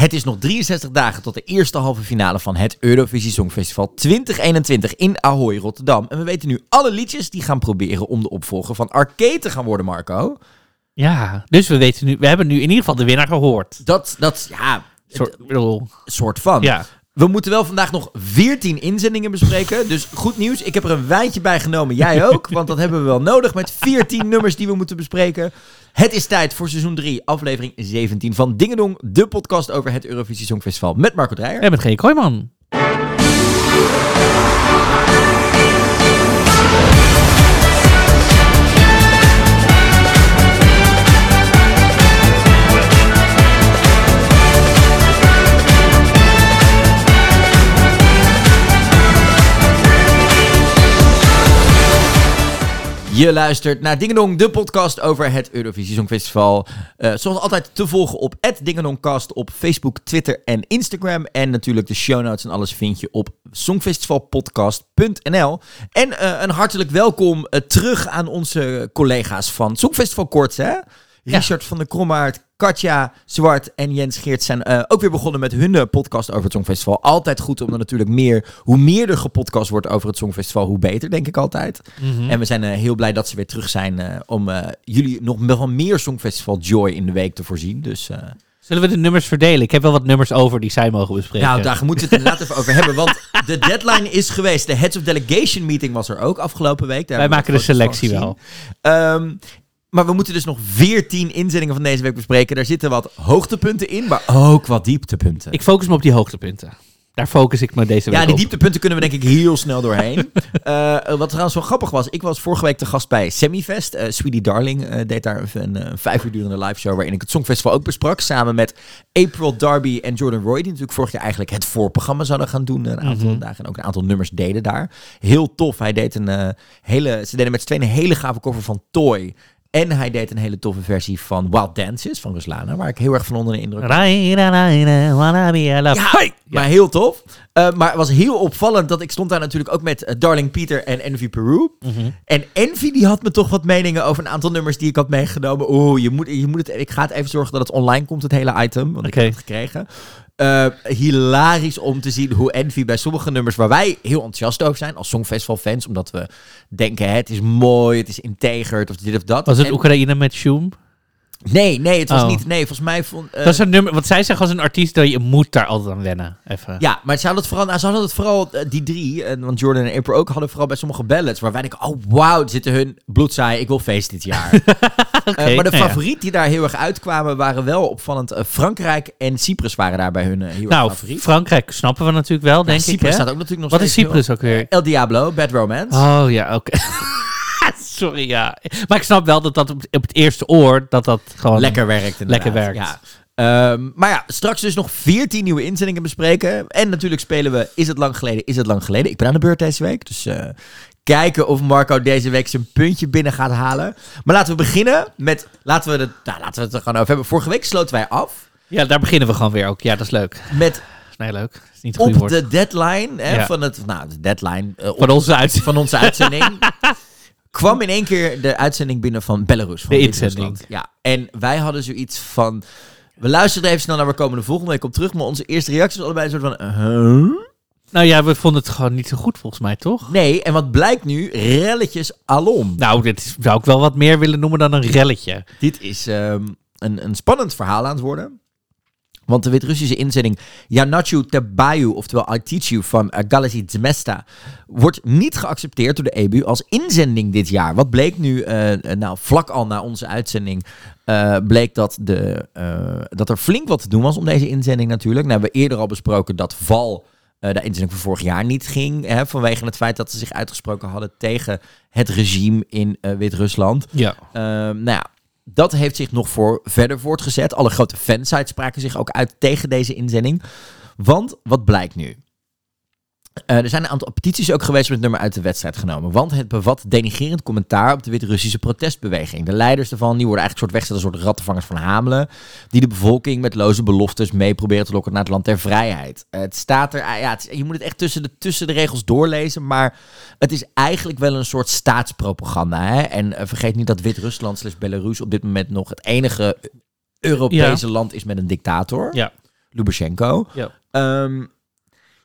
Het is nog 63 dagen tot de eerste halve finale van het Eurovisie Songfestival 2021 in Ahoy, Rotterdam. En we weten nu alle liedjes die gaan proberen om de opvolger van Arcade te gaan worden, Marco. Ja, dus we weten nu, we hebben nu in ieder geval de winnaar gehoord. Dat, dat ja, Soort, bedoel, soort van. ja. We moeten wel vandaag nog 14 inzendingen bespreken. Dus goed nieuws. Ik heb er een wijntje bij genomen. Jij ook. Want dat hebben we wel nodig met 14 nummers die we moeten bespreken. Het is tijd voor seizoen 3, aflevering 17 van Dingedong. De podcast over het Eurovisie Songfestival met Marco Dreyer. En met G. Kooijman. Je luistert naar Dingedong, de podcast over het Eurovisie Songfestival. Eh, zoals altijd te volgen op @dingedongcast op Facebook, Twitter en Instagram. En natuurlijk de show notes en alles vind je op songfestivalpodcast.nl. En eh, een hartelijk welkom eh, terug aan onze collega's van Songfestival Korts, hè? Richard van der Krommaert, Katja Zwart en Jens Geert zijn eh, ook weer begonnen met hun eh, podcast over het Songfestival. Altijd goed om er natuurlijk meer, hoe meer er gepodcast wordt over het Songfestival, hoe beter, denk ik altijd. Mhm. En we zijn eh, heel blij dat ze weer terug zijn om jullie nog wel meer Songfestival Joy in de week te voorzien. Dus Zullen we de nummers verdelen? Ik heb wel wat nummers over die zij mogen bespreken. nou, daar moeten we het inderdaad even over hebben. Want de deadline is geweest. De Heads of Delegation meeting was er ook afgelopen week. Daar Wij maken de selectie wel. gezien. Maar we moeten dus nog 14 inzendingen van deze week bespreken. Daar zitten wat hoogtepunten in, maar ook wat dieptepunten. Ik focus me op die hoogtepunten. Daar focus ik me deze week ja, die op. dieptepunten kunnen we denk ik heel snel doorheen. Eh, wat trouwens wel grappig was, ik was vorige week te gast bij Semifest. Eh Sweetie Darling eh, deed daar een, een vijf uur durende live show waarin ik het Songfestival ook besprak. Samen met April Darby en Jordan Roy, die natuurlijk vorig jaar eigenlijk het voorprogramma zouden gaan doen. Een aantal Mhm. dagen en ook een aantal nummers deden daar. Heel tof. Hij deed een hele, ze deden met z'n tweeën een hele gave cover van Toy. En hij deed een hele toffe versie van Wild Dances van Ruslana, waar ik heel erg van onder de indruk ja, maar heel tof. Uh, maar het was heel opvallend dat ik stond daar natuurlijk ook met uh, Darling Peter en Envy Peru. Mhm. En Envy die had me toch wat meningen over een aantal nummers die ik had meegenomen. Oeh, je moet, je moet het, ik ga het even zorgen dat het online komt, het hele item. Want ik heb het gekregen. Uh, hilarisch om te zien hoe Envy bij sommige nummers waar wij heel enthousiast over zijn als Songfestival fans, omdat we denken hè, het is mooi, het is integer, of dit of dat. Was het En- Oekraïne met Shoom? Nee, nee, het was Oh. niet. Nee, volgens mij vond. eh, dat is een nummer, want zij zeggen als een artiest dat je moet daar altijd aan wennen. Even. Ja, maar ze hadden het vooral, nou, ze hadden het vooral eh, die drie, en, want Jordan en April ook, hadden vooral bij sommige ballads, waar wij denken, oh wauw, zitten hun bloedzaai, ik wil feest dit jaar. Eh, maar de nou ja. favoriet die daar heel erg uitkwamen, waren wel opvallend. Frankrijk en Cyprus waren daar bij hun heel erg Nou, favoriet. Frankrijk snappen we natuurlijk wel, denk Ja, ik. Cyprus staat ook natuurlijk nog Wat is Cyprus ook weer? El Diablo, Bad Romance. Oh ja, oké. Sorry, ja. Maar ik snap wel dat dat op, op het eerste oor, dat dat gewoon... Lekker werkt inderdaad. Lekker werkt. Ja. Ehm, maar ja, straks dus nog 14 nieuwe inzendingen bespreken. En natuurlijk spelen we Is het lang geleden, is het lang geleden. Ik ben aan de beurt deze week, dus eh, kijken of Marco deze week zijn puntje binnen gaat halen. Maar laten we beginnen met, laten we, het, nou, laten we het er gewoon over hebben. Vorige week sloten wij af Ja, daar beginnen we gewoon weer ook. Ja, dat is leuk. met nee, leuk. Dat is niet op de deadline hè, Ja. van het, nou de deadline eh, op- Van onze uit. van onze uitzending. kwam in één keer de uitzending binnen van Belarus. Van De inzending. Ja, en wij hadden zoiets van... We luisterden even snel naar, we komen de volgende week op terug. Maar onze eerste reactie was allebei een soort van... huh? Nou ja, we vonden het gewoon niet zo goed volgens mij, toch? Nee, en wat blijkt nu? Relletjes alom. Nou, dit is- zou ik wel wat meer willen noemen dan een relletje. Dit is ehm, een, een spannend verhaal aan het worden. Want de Wit-Russische inzending Yanachu Tebayu, oftewel I Teach You van uh, Galaxy Zmesta, wordt niet geaccepteerd door de EBU als inzending dit jaar. Wat bleek nu, eh, eh, nou vlak al na onze uitzending, eh, bleek dat, de, eh, dat er flink wat te doen was om deze inzending natuurlijk. Nou hebben we eerder al besproken dat Val eh, de inzending van vorig jaar niet ging, hè, vanwege het feit dat ze zich uitgesproken hadden tegen het regime in eh, Wit-Rusland. Ja. Ehm, nou ja, dat heeft zich nog voor verder voortgezet. Alle grote fansites spraken zich ook uit tegen deze inzending. Want wat blijkt nu? Eh, er zijn een aantal petities ook geweest om het nummer uit de wedstrijd genomen. Want het bevat denigerend commentaar op de Wit-Russische protestbeweging. De leiders daarvan die worden eigenlijk soort weggezet als soort rattenvangers van Hamelen. Die de bevolking met loze beloftes mee proberen te lokken naar het land der vrijheid. Het staat er, ja, het is- je moet het echt tussen de, tussen de regels doorlezen. Maar het is eigenlijk wel een soort staatspropaganda. Hè? En eh, vergeet niet dat Wit-Rusland slash Belarus op dit moment nog het enige Europese land is met een dictator. Ja. Lubashenko. Ja. Ehm,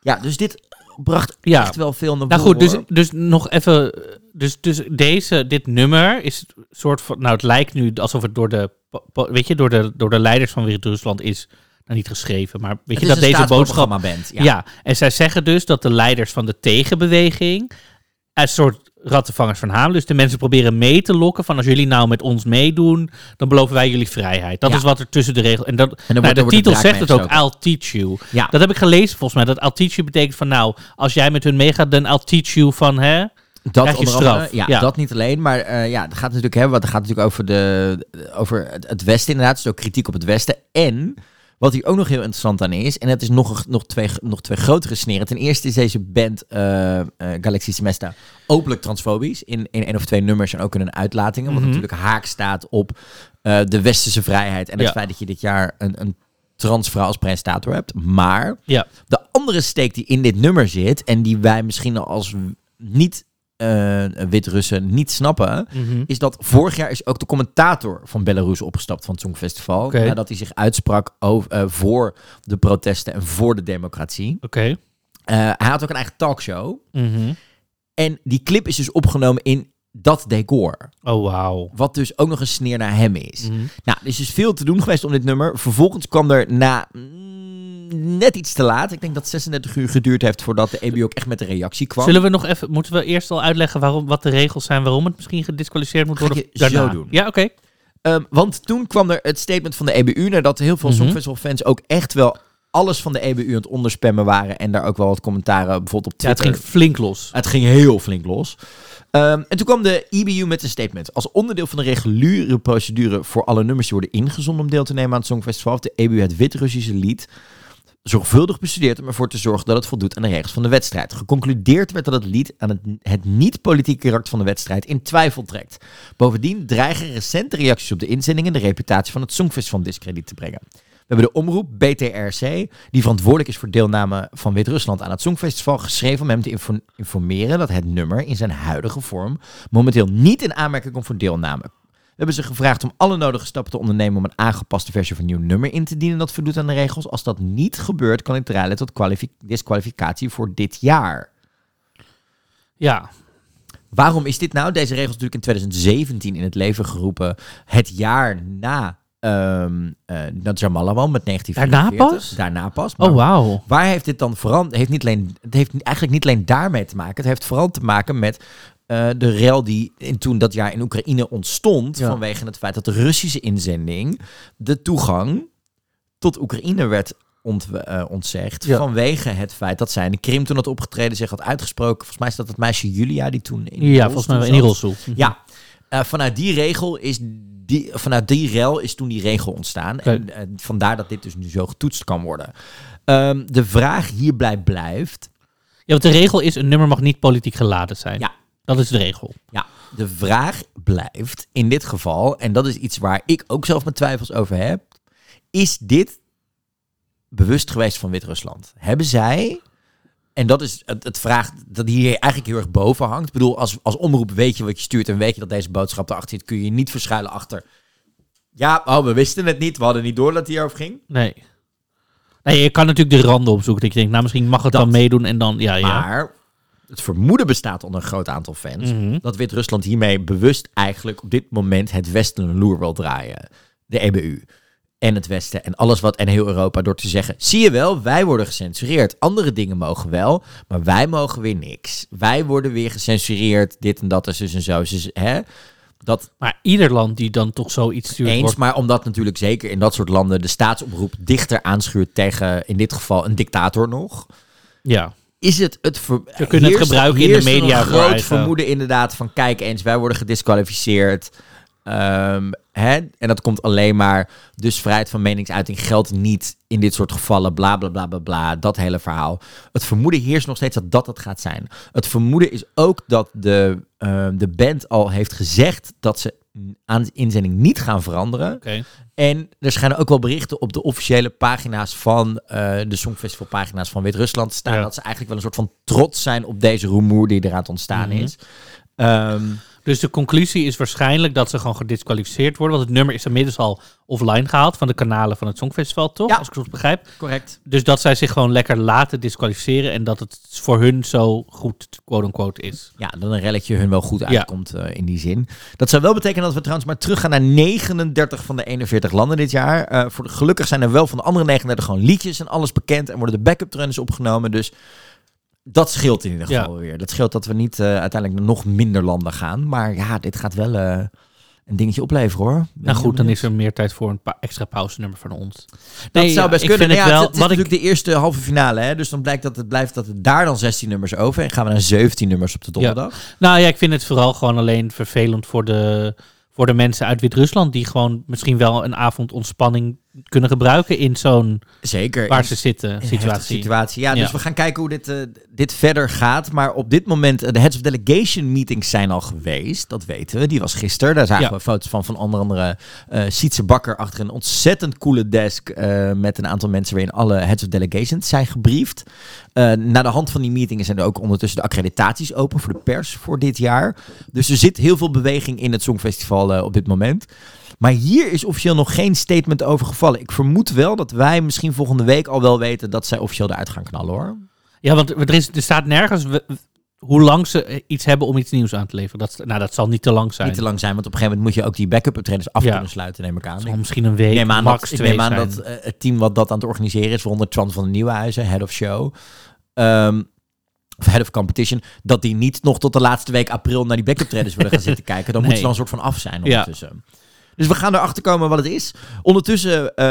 ja, dus dit bracht Ja. echt wel veel naar Nou goed, dus, dus nog even. Dus, dus deze, dit nummer is een soort van. Nou, het lijkt nu alsof het door de. Weet je, door de, door de leiders van Wit-Rusland is. Nou, niet geschreven, maar weet je Het dat een deze boodschap. Ja. Ja. en zij zeggen dus dat de leiders van de tegenbeweging. Een soort rattenvangers van Hameln. Dus de mensen proberen mee te lokken van als jullie nou met ons meedoen, dan beloven wij jullie vrijheid. Dat Ja. is wat er tussen de regels. En dat, dan nou, wordt- de titel zegt het ook. I'll teach you. Ja. Dat heb ik gelezen volgens mij. Dat I'll teach you betekent van nou, als jij met hun meegaat, dan I'll teach you van hè. Dat onder andere, Ja. dat niet alleen, maar eh, ja, het gaat natuurlijk hebben, want het gaat natuurlijk over de over het, het Westen inderdaad, dus ook kritiek op het Westen. En wat hier ook nog heel interessant aan is, en het is nog, nog, twee, nog twee grotere sneren. Ten eerste is deze band eh eh, Galaxy Semesta openlijk transfobisch in, in één of twee nummers en ook in hun uitlatingen, wat Mhm. natuurlijk haak staat op eh, de westerse vrijheid en het Ja. feit dat je dit jaar een, een transvrouw als presentator hebt. Maar Ja. de andere steek die in dit nummer zit en die wij misschien als niet eh Wit-Russen niet snappen, Mhm. is dat vorig jaar is ook de commentator van Belarus opgestapt van het Songfestival. Nadat hij zich uitsprak over, eh, voor de protesten en voor de democratie. Oké. Hij had ook een eigen talkshow. Mhm. En die clip is dus opgenomen in dat decor. Oh, wauw. Wat dus ook nog een sneer naar hem is. Mhm. Nou, er is dus veel te doen geweest om dit nummer. Vervolgens kwam er na mm, net iets te laat. Ik denk dat 36 uur geduurd heeft voordat de EBU ook echt met een reactie kwam. Zullen we nog even, moeten we eerst al uitleggen waarom, wat de regels zijn, waarom het misschien gedisqualificeerd moet Ga worden? je zo doen. Ja, oké. Ehm, want toen kwam er het statement van de EBU, nadat heel veel Mhm. Songfestival-fans ook echt wel alles van de EBU aan het onderspammen waren. En daar ook wel wat commentaren bijvoorbeeld op Ja, het Twitter. ging flink los. Het ging heel flink los. Ehm, en toen kwam de EBU met een statement. Als onderdeel van de reguliere procedure voor alle nummers die worden ingezonden om deel te nemen aan het Songfestival, de EBU het Wit-Russische lied zorgvuldig bestudeerd om ervoor te zorgen dat het voldoet aan de regels van de wedstrijd. Geconcludeerd werd dat het lied aan het, niet-politieke karakter van de wedstrijd in twijfel trekt. Bovendien dreigen recente reacties op de inzendingen de reputatie van het Songfestival in discrediet te brengen. We hebben de omroep BTRC, die verantwoordelijk is voor deelname van Wit-Rusland aan het Songfestival, geschreven om hem te info- informeren dat het nummer in zijn huidige vorm momenteel niet in aanmerking komt voor deelname. We hebben ze gevraagd om alle nodige stappen te ondernemen om een aangepaste versie van een nieuw nummer in te dienen dat voldoet aan de regels. Als dat niet gebeurt, kan dit leiden tot disqualificatie voor dit jaar. Ja, Waarom is dit nou? Deze regels natuurlijk in 2017 in het leven geroepen. Het jaar na ehm uh, Jamalawan met 1944. Daarna pas? Daarna pas. Maar oh wauw. Waar heeft dit dan veranderd? Heeft niet alleen, het heeft eigenlijk niet alleen daarmee te maken. Het heeft vooral te maken met eh, de rel die in, toen dat jaar in Oekraïne ontstond. Ja. Vanwege het feit dat de Russische inzending de toegang tot Oekraïne werd ont, eh, ontzegd. Ja. Vanwege het feit dat zij in de Krim toen had opgetreden, zich had uitgesproken. Volgens mij is dat het meisje Julia die toen in Ja, volgens mij in die rolstoel. Ja, eh, vanuit die regel is die, vanuit die rel is toen die regel ontstaan. En vandaar dat dit dus nu zo getoetst kan worden. Ehm, de vraag hierbij blijft. Ja, want de regel is, een nummer mag niet politiek geladen zijn. Ja. Dat is de regel. Ja, de vraag blijft in dit geval, en dat is iets waar ik ook zelf mijn twijfels over heb. Is dit bewust geweest van Wit-Rusland? Hebben zij, en dat is het, het vraag dat hier eigenlijk heel erg boven hangt. Ik bedoel, als, als omroep weet je wat je stuurt en weet je dat deze boodschap erachter zit, kun je je niet verschuilen achter. Ja, oh, we wisten het niet, we hadden niet door dat het hierover ging. Nee. Nee, je kan natuurlijk de randen opzoeken. Dat je denkt, nou misschien mag het Dat. dan meedoen en dan, ja, ja. Het vermoeden bestaat onder een groot aantal fans Mhm. dat Wit-Rusland hiermee bewust eigenlijk op dit moment het Westen een loer wil draaien. De EBU. En het Westen en alles wat en heel Europa door te zeggen: zie je wel, wij worden gecensureerd. Andere dingen mogen wel, maar wij mogen weer niks. Wij worden weer gecensureerd, dit en dat en zus en zo. Dus, hè? Dat Maar ieder land die dan toch zoiets stuurt, eens, wordt... maar omdat natuurlijk zeker in dat soort landen de staatsomroep dichter aanschuurt tegen in dit geval een dictator nog Ja. Is het het ver... Ze kunnen het gebruiken in de media Een groot vermoeden inderdaad van kijk eens, wij worden gedisqualificeerd. Ehm, hè? En dat komt alleen maar, dus vrijheid van meningsuiting geldt niet in dit soort gevallen, bla bla bla bla bla, dat hele verhaal. Het vermoeden heerst nog steeds dat dat het gaat zijn. Het vermoeden is ook dat de, ehm, de band al heeft gezegd dat ze aan de inzending niet gaan veranderen. Oké. En er schijnen ook wel berichten op de officiële pagina's van eh, de Songfestival-pagina's van Wit-Rusland staan. Ja. Dat ze eigenlijk wel een soort van trots zijn op deze rumoer die eraan ontstaan Mhm. is. Ehm, Dus de conclusie is waarschijnlijk dat ze gewoon gedisqualificeerd worden. Want het nummer is inmiddels al offline gehaald van de kanalen van het Songfestival, toch? Ja. Als ik het goed begrijp. Correct. Dus dat zij zich gewoon lekker laten disqualificeren en dat het voor hun zo goed, quote-unquote, is. Ja, dat een relletje hun wel goed uitkomt eh, in die zin. Dat zou wel betekenen dat we trouwens maar teruggaan naar 39 van de 41 landen dit jaar. Eh, voor de, gelukkig zijn er wel van de andere 39 gewoon liedjes en alles bekend en worden de backup trends opgenomen. Dus dat scheelt in ieder geval weer. Dat scheelt dat we niet eh, uiteindelijk nog minder landen gaan. Maar ja, dit gaat wel eh, een dingetje opleveren hoor. Ben Nou goed, dan is er meer tijd voor een pa- extra pauzenummer van ons. Dat Nee, zou ja, best ik kunnen. vind Maar het wel- het is wat ik- natuurlijk de eerste halve finale. Hè? Dus dan blijkt dat het blijft dat het daar dan 16 nummers over. En gaan we naar 17 nummers op de donderdag. Nou ja, ik vind het vooral gewoon alleen vervelend voor de, voor de mensen uit Wit-Rusland... die gewoon misschien wel een avond ontspanning kunnen gebruiken in zo'n Zeker. waar ze zitten situatie. situatie. Ja, Ja. dus we gaan kijken hoe dit, eh, dit verder gaat. Maar op dit moment, eh, de Heads of Delegation meetings zijn al geweest. Dat weten we. Die was gisteren. Daar zagen Ja. we foto's van. Van onder andere eh Sietse Bakker achter een ontzettend coole desk. met een aantal mensen waarin alle Heads of Delegations zijn gebriefd. Eh na de hand van die meetingen zijn er ook ondertussen de accreditaties open voor de pers voor dit jaar. Dus er zit heel veel beweging in het Songfestival op dit moment. Maar hier is officieel nog geen statement over gevallen. Ik vermoed wel dat wij misschien volgende week al wel weten dat zij officieel eruit gaan knallen hoor. Ja, want er, is, er staat nergens hoe lang ze eh, iets hebben om iets nieuws aan te leveren. Dat, nou, dat zal niet te lang zijn. Niet te lang zijn, want op een gegeven moment moet je ook die backup optredens af Ja. kunnen sluiten, neem ik aan. Zal misschien een week, neem aan, max dat, ik twee neem aan dat eh, het team wat dat aan het organiseren is, waaronder Twan van den Nieuwenhuizen, head of show, ehm, of head of competition, dat die niet nog tot de laatste week april naar die backup traders willen gaan zitten kijken. Dan Nee. moeten ze dan een soort van af zijn Ja. Dus we gaan erachter komen wat het is. Ondertussen eh,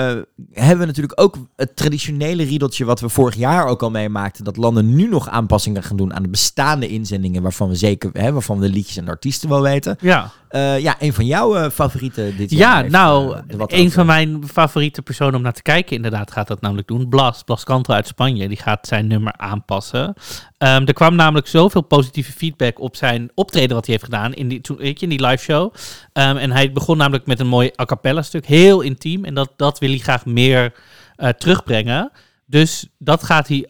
hebben we natuurlijk ook het traditionele riedeltje wat we vorig jaar ook al meemaakten. Dat landen nu nog aanpassingen gaan doen aan de bestaande inzendingen. Waarvan we zeker, hè, waarvan we de liedjes en artiesten wel weten. Ja, Eh, ja, een van jouw eh, favorieten dit jaar. ja heeft, nou, eh, een van mijn favoriete personen om naar te kijken inderdaad gaat dat namelijk doen. Blas, Blas Kanter uit Spanje, die gaat zijn nummer aanpassen. Ehm, er kwam namelijk zoveel positieve feedback op zijn optreden wat hij heeft gedaan in die, toen, weet je, in die live show. Ehm, en hij begon namelijk met een mooi a cappella stuk, heel intiem. En dat, dat wil hij graag meer terugbrengen. Dus dat gaat hij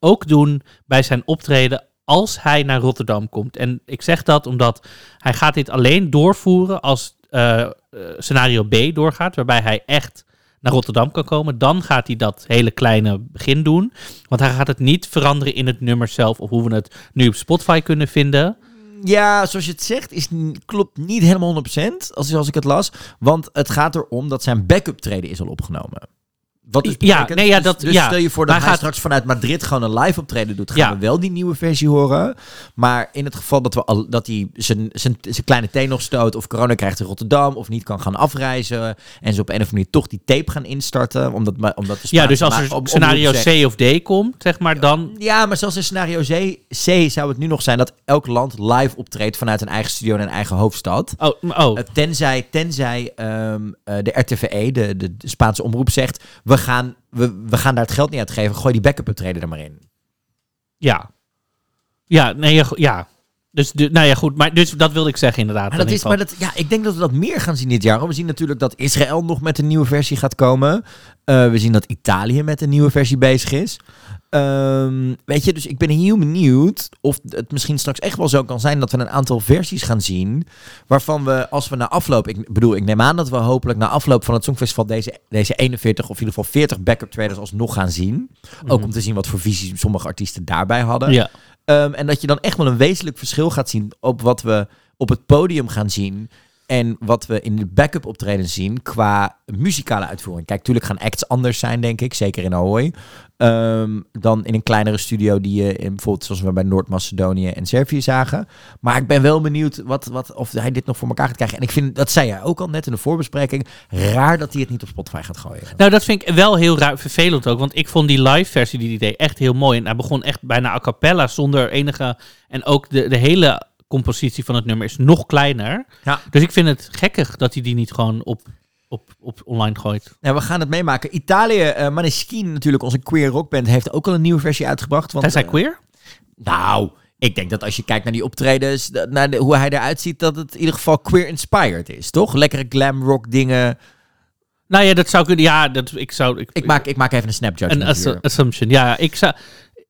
ook doen bij zijn optreden als hij naar Rotterdam komt. En ik zeg dat omdat hij gaat dit alleen doorvoeren als eh, eh, scenario B doorgaat, waarbij hij echt naar Rotterdam kan komen. Dan gaat hij dat hele kleine begin doen. Want hij gaat het niet veranderen in het nummer zelf of hoe we het nu op Spotify kunnen vinden. Ja, zoals je het zegt, is, klopt niet helemaal 100% als, als ik het las. Want het gaat erom dat zijn backup treden is al opgenomen. Wat dus Ja, betekent- nee, ja, dus- dat- dus ja. stel je voor dat Maar hij gaat- straks vanuit Madrid gewoon een live optreden doet, gaan Ja. we wel die nieuwe versie horen. Maar in het geval dat, we al, dat hij zijn, zijn, zijn kleine teen nog stoot of corona krijgt in Rotterdam of niet kan gaan afreizen en ze op een of andere manier toch die tape gaan instarten, omdat, omdat de Ja, dus als er scenario zegt- C of D komt, zeg maar, dan... ja, maar zelfs in scenario C, C zou het nu nog zijn dat elk land live optreedt vanuit een eigen studio en een eigen hoofdstad. Oh, oh. Uh, tenzij tenzij ehm, eh, de RTVE, de, de, de Spaanse omroep, zegt: we gaan, we, we gaan daar het geld niet uitgeven. Gooi die backup optreden er maar in. Ja. Ja, nee, ja. Dus, de, nou ja, goed. Maar dus dat wilde ik zeggen inderdaad. Maar, dat in is, maar dat, ja, ik denk dat we dat meer gaan zien dit jaar. hoor. We zien natuurlijk dat Israël nog met een nieuwe versie gaat komen. Uh, we zien dat Italië met een nieuwe versie bezig is. Ehm, weet je, dus ik ben heel benieuwd of het misschien straks echt wel zo kan zijn dat we een aantal versies gaan zien. Waarvan we, als we na afloop, ik bedoel, ik neem aan dat we hopelijk na afloop van het Songfestival deze, deze 41 of in ieder geval 40 backup traders alsnog gaan zien. Ook om te zien wat voor visies sommige artiesten daarbij hadden. Ja. Um, en dat je dan echt wel een wezenlijk verschil gaat zien op wat we op het podium gaan zien. En wat we in de backup optreden zien qua muzikale uitvoering. Kijk, natuurlijk gaan acts anders zijn, denk ik. Zeker in Ahoy. Um, dan in een kleinere studio die je in, bijvoorbeeld zoals we bij Noord-Macedonië en Servië zagen. Maar ik ben wel benieuwd wat, wat, of hij dit nog voor elkaar gaat krijgen. En ik vind, dat zei jij ook al net in de voorbespreking, raar dat hij het niet op Spotify gaat gooien. Nou, dat vind ik wel heel raar, vervelend ook. Want ik vond die live versie die hij deed echt heel mooi. En hij begon echt bijna a cappella zonder enige... En ook de, de hele compositie van het nummer is nog kleiner. Ja. Dus ik vind het gekkig dat hij die niet gewoon op, op, op online gooit. Ja, we gaan het meemaken. Italië, uh, Maneskin natuurlijk, onze queer rockband, heeft ook al een nieuwe versie uitgebracht. Want, Hij zijn queer? Uh, nou, ik denk dat als je kijkt naar die optredens, naar de, hoe hij eruit ziet, dat het in ieder geval queer-inspired is, toch? Lekkere glam rock dingen. Nou ja, dat zou kunnen. Ja, dat, ik zou... Ik, ik, maak, ik maak even een snapshot. Een ass assumption, ja. Ik zou...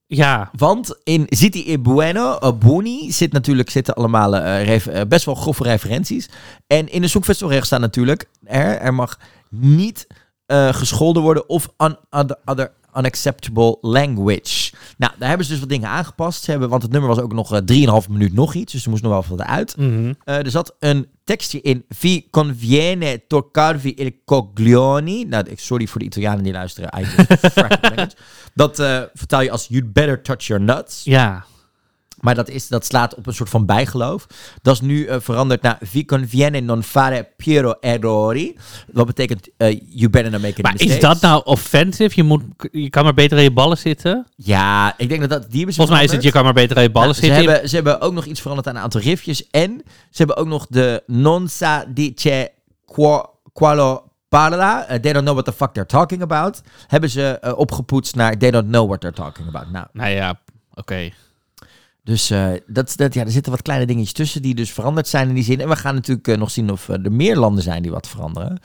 Ja, Want in City e Bueno, uh, Boni, zit natuurlijk, zitten allemaal eh, eh, best wel grove referenties. En in de Songfestivalregels staat natuurlijk, er, er mag niet gescholden worden of un- other, other unacceptable language. Nou, daar hebben ze dus wat dingen aangepast. Ze hebben, want het nummer was ook nog eh, 3,5 minuut nog iets, dus er moest nog wel wat uit. Mhm. Eh, er zat een tekstje in. Vi conviene toccarvi il coglioni. Nou, sorry voor de Italianen die luisteren. Language. Dat eh, vertaal je als you'd better touch your nuts. ja. Maar dat, is, dat slaat op een soort van bijgeloof. Dat is nu eh, veranderd naar vi conviene non fare piero errori. Wat betekent eh, you better not make any Maar is dat nou offensive? Je, moet, je kan maar beter aan je ballen zitten. Ja, ik denk dat dat... Die ze Volgens mij is het, je kan maar beter aan je ballen Nou, ze, zitten. hebben, ze hebben ook nog iets veranderd aan een aantal riffjes. En ze hebben ook nog de non sa dice qua- qualo parla. eh, they don't know what the fuck they're talking about. Hebben ze opgepoetst naar they don't know what they're talking about. Nou, Nou ja, oké. Dus eh, dat, dat, ja, er zitten wat kleine dingetjes tussen die dus veranderd zijn in die zin. En we gaan natuurlijk eh, nog zien of eh, er meer landen zijn die wat veranderen.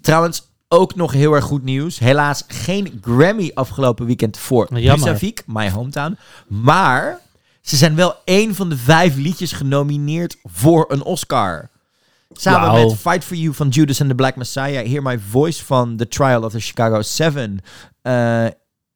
Trouwens, ook nog heel erg goed nieuws. Helaas geen Grammy afgelopen weekend voor. Husavik, My Hometown. Maar ze zijn wel één van de vijf liedjes genomineerd voor een Oscar. Samen met Fight For You van Judas and the Black Messiah. Hear My Voice van The Trial of the Chicago Seven.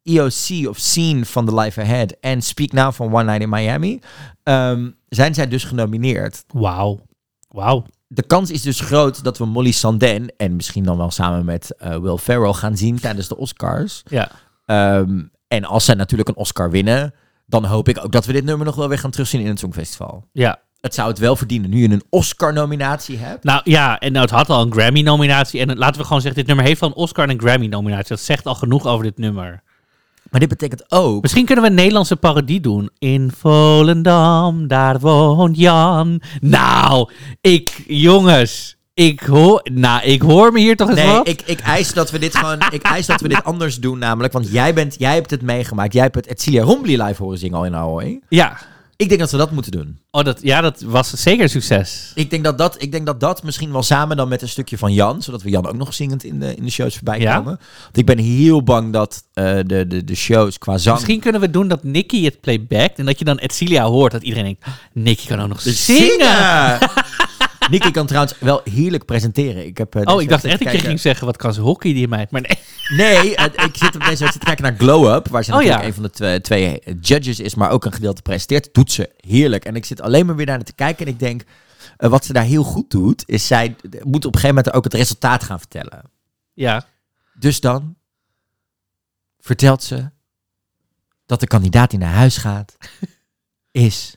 EOC of Scene van The Life Ahead. En Speak Now van One Night in Miami. ehm, zijn zij dus genomineerd. Wauw. Wauw. De kans is dus groot dat we Molly Sanden... en misschien dan wel samen met eh, Will Ferrell gaan zien tijdens de Oscars. Ja. Ehm, en als zij natuurlijk een Oscar winnen... dan hoop ik ook dat we dit nummer nog wel weer gaan terugzien in het Songfestival. Ja. Het zou het wel verdienen nu je een Oscar-nominatie hebt. Nou ja, en nou, het had al een Grammy-nominatie. En laten we gewoon zeggen, dit nummer heeft al een Oscar en een Grammy-nominatie. Dat zegt al genoeg over dit nummer. Maar dit betekent ook... Misschien kunnen we een Nederlandse parodie doen. In Volendam, daar woont Jan. Nou, ik, jongens, ik hoor, nou, ik hoor me hier toch eens Nee, wat. ik, ik eis dat we dit gewoon. Ik eis dat we dit anders doen, namelijk. Want jij, bent, jij hebt het meegemaakt. Jij hebt het Etcilia Rombly live horen zingen al in Ahoy. Ja. Ik denk dat we dat moeten doen. Oh, dat, ja, dat was zeker een succes. Ik denk dat dat, ik denk dat, dat misschien wel samen dan met een stukje van Jan, zodat we Jan ook nog zingend in de, in de shows voorbij Ja? komen. Want ik ben heel bang dat eh, de, de, de shows qua zang. Misschien kunnen we doen dat Nicky het playbackt. En dat je dan Edcilia hoort. Dat iedereen denkt, "Ah, Nicky kan ook nog Dus zingen. Nicky kan trouwens wel heerlijk presenteren. Ik heb, eh, Oh, ik dacht echt dat je ging zeggen, wat kan ze hockey die meid. Maar nee. Nee, ik zit op deze te kijken naar Glow Up, waar ze Oh, natuurlijk ja. een van de twee, twee judges is, maar ook een gedeelte presenteert. Doet ze heerlijk. En ik zit alleen maar weer naar te kijken en ik denk, eh, wat ze daar heel goed doet, is zij moet op een gegeven moment ook het resultaat gaan vertellen. Ja. Dus dan vertelt ze dat de kandidaat die naar huis gaat, is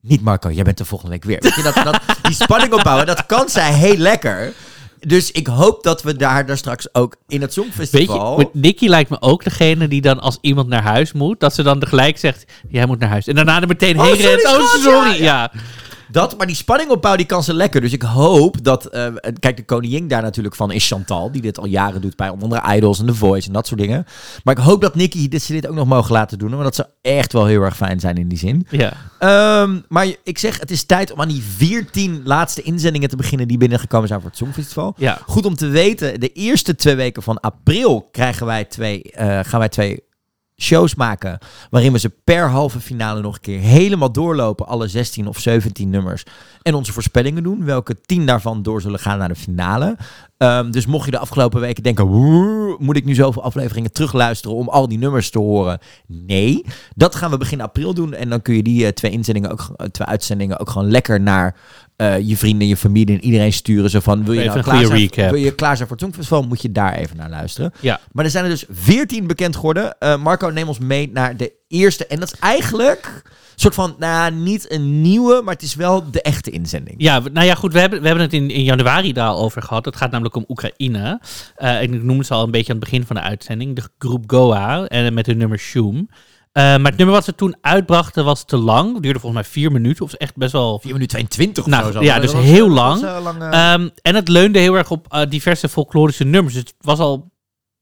niet Marco, jij bent de volgende week weer. Weet je, dat, dat, die spanning opbouwen, dat kan zij heel lekker. Dus ik hoop dat we daar, daar straks ook in het Weet Songfestival... je, Nicky lijkt me ook degene die dan als iemand naar huis moet, dat ze dan tegelijk zegt, jij moet naar huis. En daarna er meteen Oh, heen sorry, rent. Oh, sorry. ja, Ja, Dat, maar die spanning opbouwen, die kan ze lekker. Dus ik hoop dat... eh, kijk, de koningin daar natuurlijk van is Chantal. Die dit al jaren doet bij onder andere Idols en The Voice en dat soort dingen. Maar ik hoop dat Nicky dit, ze dit ook nog mogen laten doen. Want dat zou echt wel heel erg fijn zijn in die zin. ja. Ehm, maar ik zeg, het is tijd om aan die 14 laatste inzendingen te beginnen die binnengekomen zijn voor het Songfestival. Ja. Goed om te weten, de eerste twee weken van april krijgen wij twee, eh, gaan wij twee shows maken. Waarin we ze per halve finale nog een keer helemaal doorlopen. Alle 16 of 17 nummers. En onze voorspellingen doen. Welke 10 daarvan door zullen gaan naar de finale. Ehm, dus mocht je de afgelopen weken denken... "Woe, moet ik nu zoveel afleveringen terugluisteren om al die nummers te horen? Nee, dat gaan we begin april doen. En dan kun je die eh, twee, inzendingen ook, eh, twee uitzendingen ook gewoon lekker naar eh, je vrienden, je familie en iedereen sturen. Zo van, wil je Even nou klaar zijn, wil je klaar zijn voor het Songfestival? Moet je daar even naar luisteren. Ja. Maar er zijn er dus 14 bekend geworden. Eh, Marco, neem ons mee naar de eerste. En dat is eigenlijk een soort van, nou niet een nieuwe, maar het is wel de echte inzending. Ja, nou ja, goed, we hebben, we hebben het in, in januari daar al over gehad. Het gaat namelijk om Oekraïne. Eh, en ik noemde ze al een beetje aan het begin van de uitzending. De groep Goa en met hun nummer Shoom. Eh, maar het nummer wat ze toen uitbrachten was te lang. Het duurde volgens mij vier minuten. Of echt best wel 4 minuten 22 of Nou, zo. ja, dus was- heel lang. was, eh, lang, eh, Ehm, en het leunde heel erg op eh, diverse folklorische nummers. Dus het was al.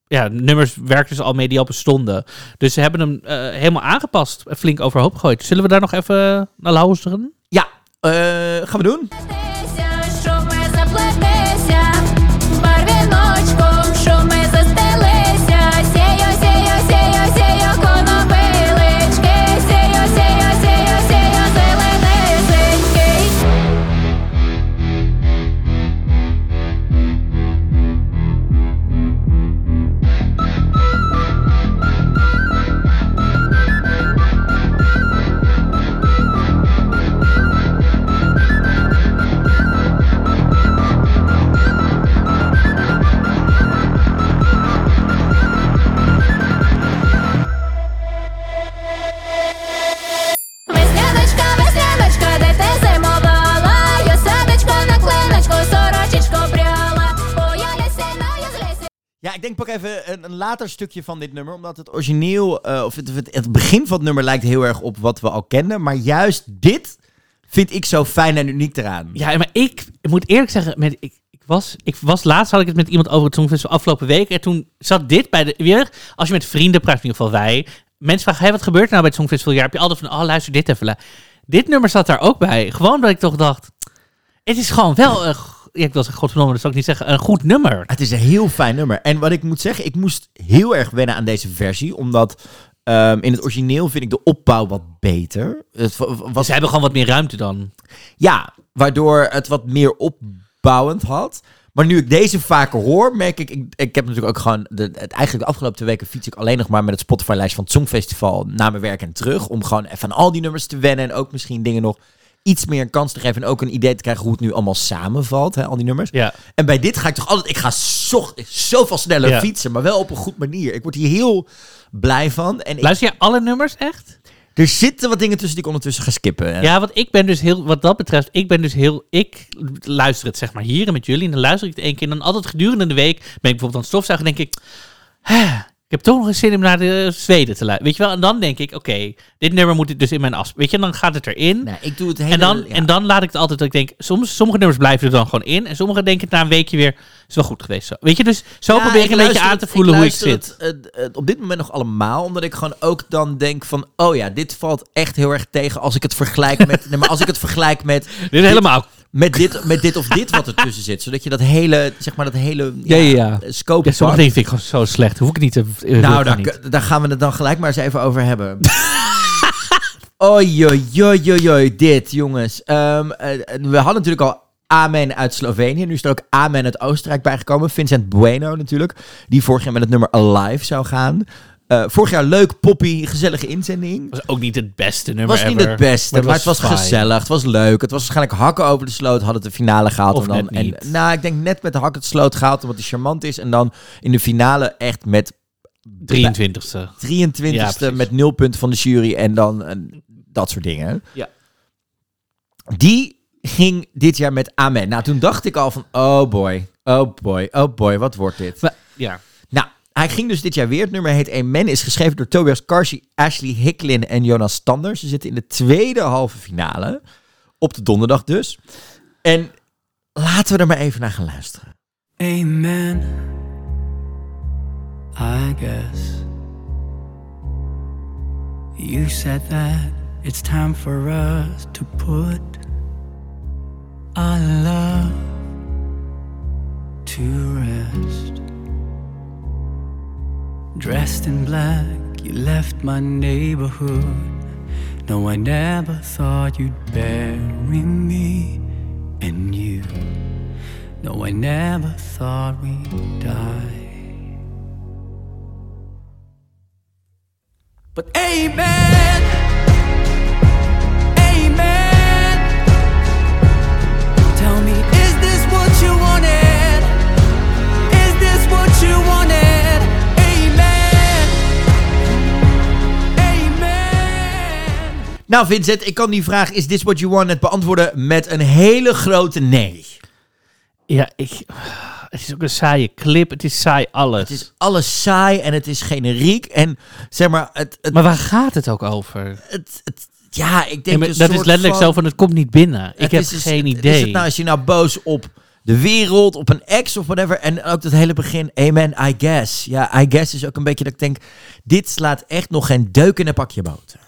Ja, nummers werkten ze al mee die al bestonden. Dus ze hebben hem eh, helemaal aangepast. en Flink overhoop gegooid. Zullen we daar nog even naar luisteren? ja, gaan we doen. Pak even een, later stukje van dit nummer, omdat het origineel, eh, of het, het, begin van het nummer lijkt heel erg op wat we al kenden, maar juist dit vind ik zo fijn en uniek eraan. Ja, maar ik, ik moet eerlijk zeggen, met, ik, ik, was, ik was laatst had ik het met iemand over het Songfestival afgelopen week. En toen zat dit bij de. Weer, als je met vrienden praat, in ieder geval wij. Mensen vragen: hey, wat gebeurt er nou bij het Songfestivaljaar? Heb je altijd van: oh, luister dit even. Dit nummer zat daar ook bij. Gewoon dat ik toch dacht: het is gewoon wel een. Ja, ik wil zeggen, godverdomme, dat zou ik niet zeggen. Een goed nummer. Het is een heel fijn nummer. En wat ik moet zeggen, ik moest heel erg wennen aan deze versie, omdat ehm, in het origineel vind ik de opbouw wat beter. Het was Ze hebben gewoon wat meer ruimte dan. Ja, waardoor het wat meer opbouwend had. Maar nu ik deze vaker hoor, merk ik... Ik, ik heb natuurlijk ook gewoon... De, het, eigenlijk de afgelopen twee weken fiets ik alleen nog maar met het Spotify-lijst van het Songfestival naar mijn werk en terug. Om gewoon even aan al die nummers te wennen. En ook misschien dingen nog iets meer een kans te geven. En ook een idee te krijgen hoe het nu allemaal samenvalt, hè, al die nummers. Ja. En bij dit ga ik toch altijd... Ik ga zo, zoveel sneller Ja. fietsen, maar wel op een goed manier. Ik word hier heel blij van. En ik, Luister je alle nummers echt? er zitten wat dingen tussen die ik ondertussen ga skippen. Ja, want ik ben dus heel, wat dat betreft, ik ben dus heel, ik luister het zeg maar hier en met jullie en dan luister ik het één keer en dan altijd gedurende de week ben ik bijvoorbeeld aan het stofzuigen en denk ik, "Hè, ik heb toch nog eens zin om naar de Zweden te luisteren. Weet je wel? En dan denk ik, oké, dit nummer moet ik dus in mijn as. Weet je, en dan gaat het erin. Nee, ik doe het hele... en, dan, ja. en dan laat ik het altijd, dat ik denk, soms, sommige nummers blijven er dan gewoon in. En sommige denk ik na een weekje weer, is wel goed geweest zo. Weet je, dus zo Ja, probeer ik een beetje aan te voelen hoe ik zit. het, eh, eh, op dit moment nog allemaal, omdat ik gewoon ook dan denk van, oh ja, dit valt echt heel erg tegen als ik het vergelijk met, nee, maar als ik het vergelijk met, Dit is helemaal, met dit, met dit of dit wat ertussen zit, zodat je dat hele, zeg maar dat hele, Ja, ja, ja. eh, scope ja, sommige dingen vind ik gewoon zo slecht. Hoef ik niet te... ik Nou, daar, niet. daar gaan we het dan gelijk maar eens even over hebben. Oei, dit, jongens. Ehm, eh, we hadden natuurlijk al Amen uit Slovenië. Nu is er ook Amen uit Oostenrijk bijgekomen. Vincent Bueno natuurlijk. Die vorig jaar met het nummer Alive zou gaan. Eh, vorig jaar leuk, poppy, gezellige inzending. was ook niet het beste nummer was niet ever, het beste, maar het was, gezellig. Het was leuk. Het was waarschijnlijk hakken over de sloot. Hadden het de finale gehaald. Of en dan, net niet. En, nou, ik denk net met de hakken de sloot gehaald, omdat hij charmant is. En dan in de finale echt met 23ste. 23ste Ja, precies. met nul punten van de jury en dan dat soort dingen. Ja. Die ging dit jaar met Amen. Nou, toen dacht ik al van, oh boy, oh boy, oh boy, wat wordt dit? Maar, ja. Hij ging dus dit jaar weer. Het nummer heet Amen, is geschreven door Tobias Karsi, Ashley Hicklin en Jonas Stander. Ze zitten in de tweede halve finale, op de donderdag dus. En laten we er maar even naar gaan luisteren. Amen. I guess you said that it's time for us to put our love to Dressed in black, you left my neighborhood. No, I never thought you'd bury me and you. No, I never thought we'd die. But amen, Nou Vincent, ik kan die vraag, is this what you wanted, beantwoorden met een hele grote nee. Ja, ik... Het is ook een saaie clip. Het is saai alles. Het is alles saai en het is generiek. En zeg maar, het, het, Maar waar gaat het ook over? het, het- ja, ik denk dat is letterlijk van- zo van, het komt niet binnen. Ik heb is geen idee. Is het nou, als je nou boos op de wereld, op een ex of whatever. En ook dat hele begin, amen, I guess. Ja, I guess is ook een beetje dat ik denk, dit slaat echt nog geen deuk in een pakje boter.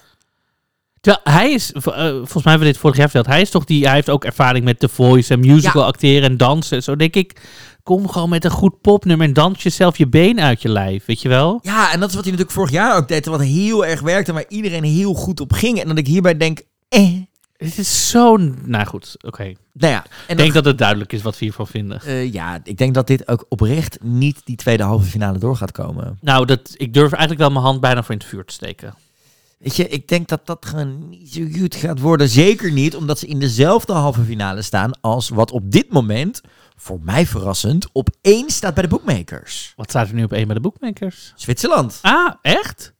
Terwijl hij is, eh, volgens mij hebben we dit vorig jaar verteld, hij is toch die, hij heeft ook ervaring met The Voice en musical Ja. acteren en dansen. Zo denk ik, kom gewoon met een goed popnummer en dans jezelf je been uit je lijf, weet je wel? Ja, en dat is wat hij natuurlijk vorig jaar ook deed. Wat heel erg werkte, waar iedereen heel goed op ging. En dat ik hierbij denk, eh. Het is zo, nou goed, oké. Nou ja, Ik denk dat het duidelijk is wat we hiervan vinden. Eh, ja, ik denk dat dit ook oprecht niet die tweede halve finale door gaat komen. Nou, dat, ik durf eigenlijk wel mijn hand bijna voor in het vuur te steken. Weet je, ik denk dat dat gewoon niet zo goed gaat worden. Zeker niet omdat ze in dezelfde halve finale staan als wat op dit moment, voor mij verrassend, op één staat bij de bookmakers. Wat staat er nu op één bij de bookmakers? Zwitserland. Ah, echt?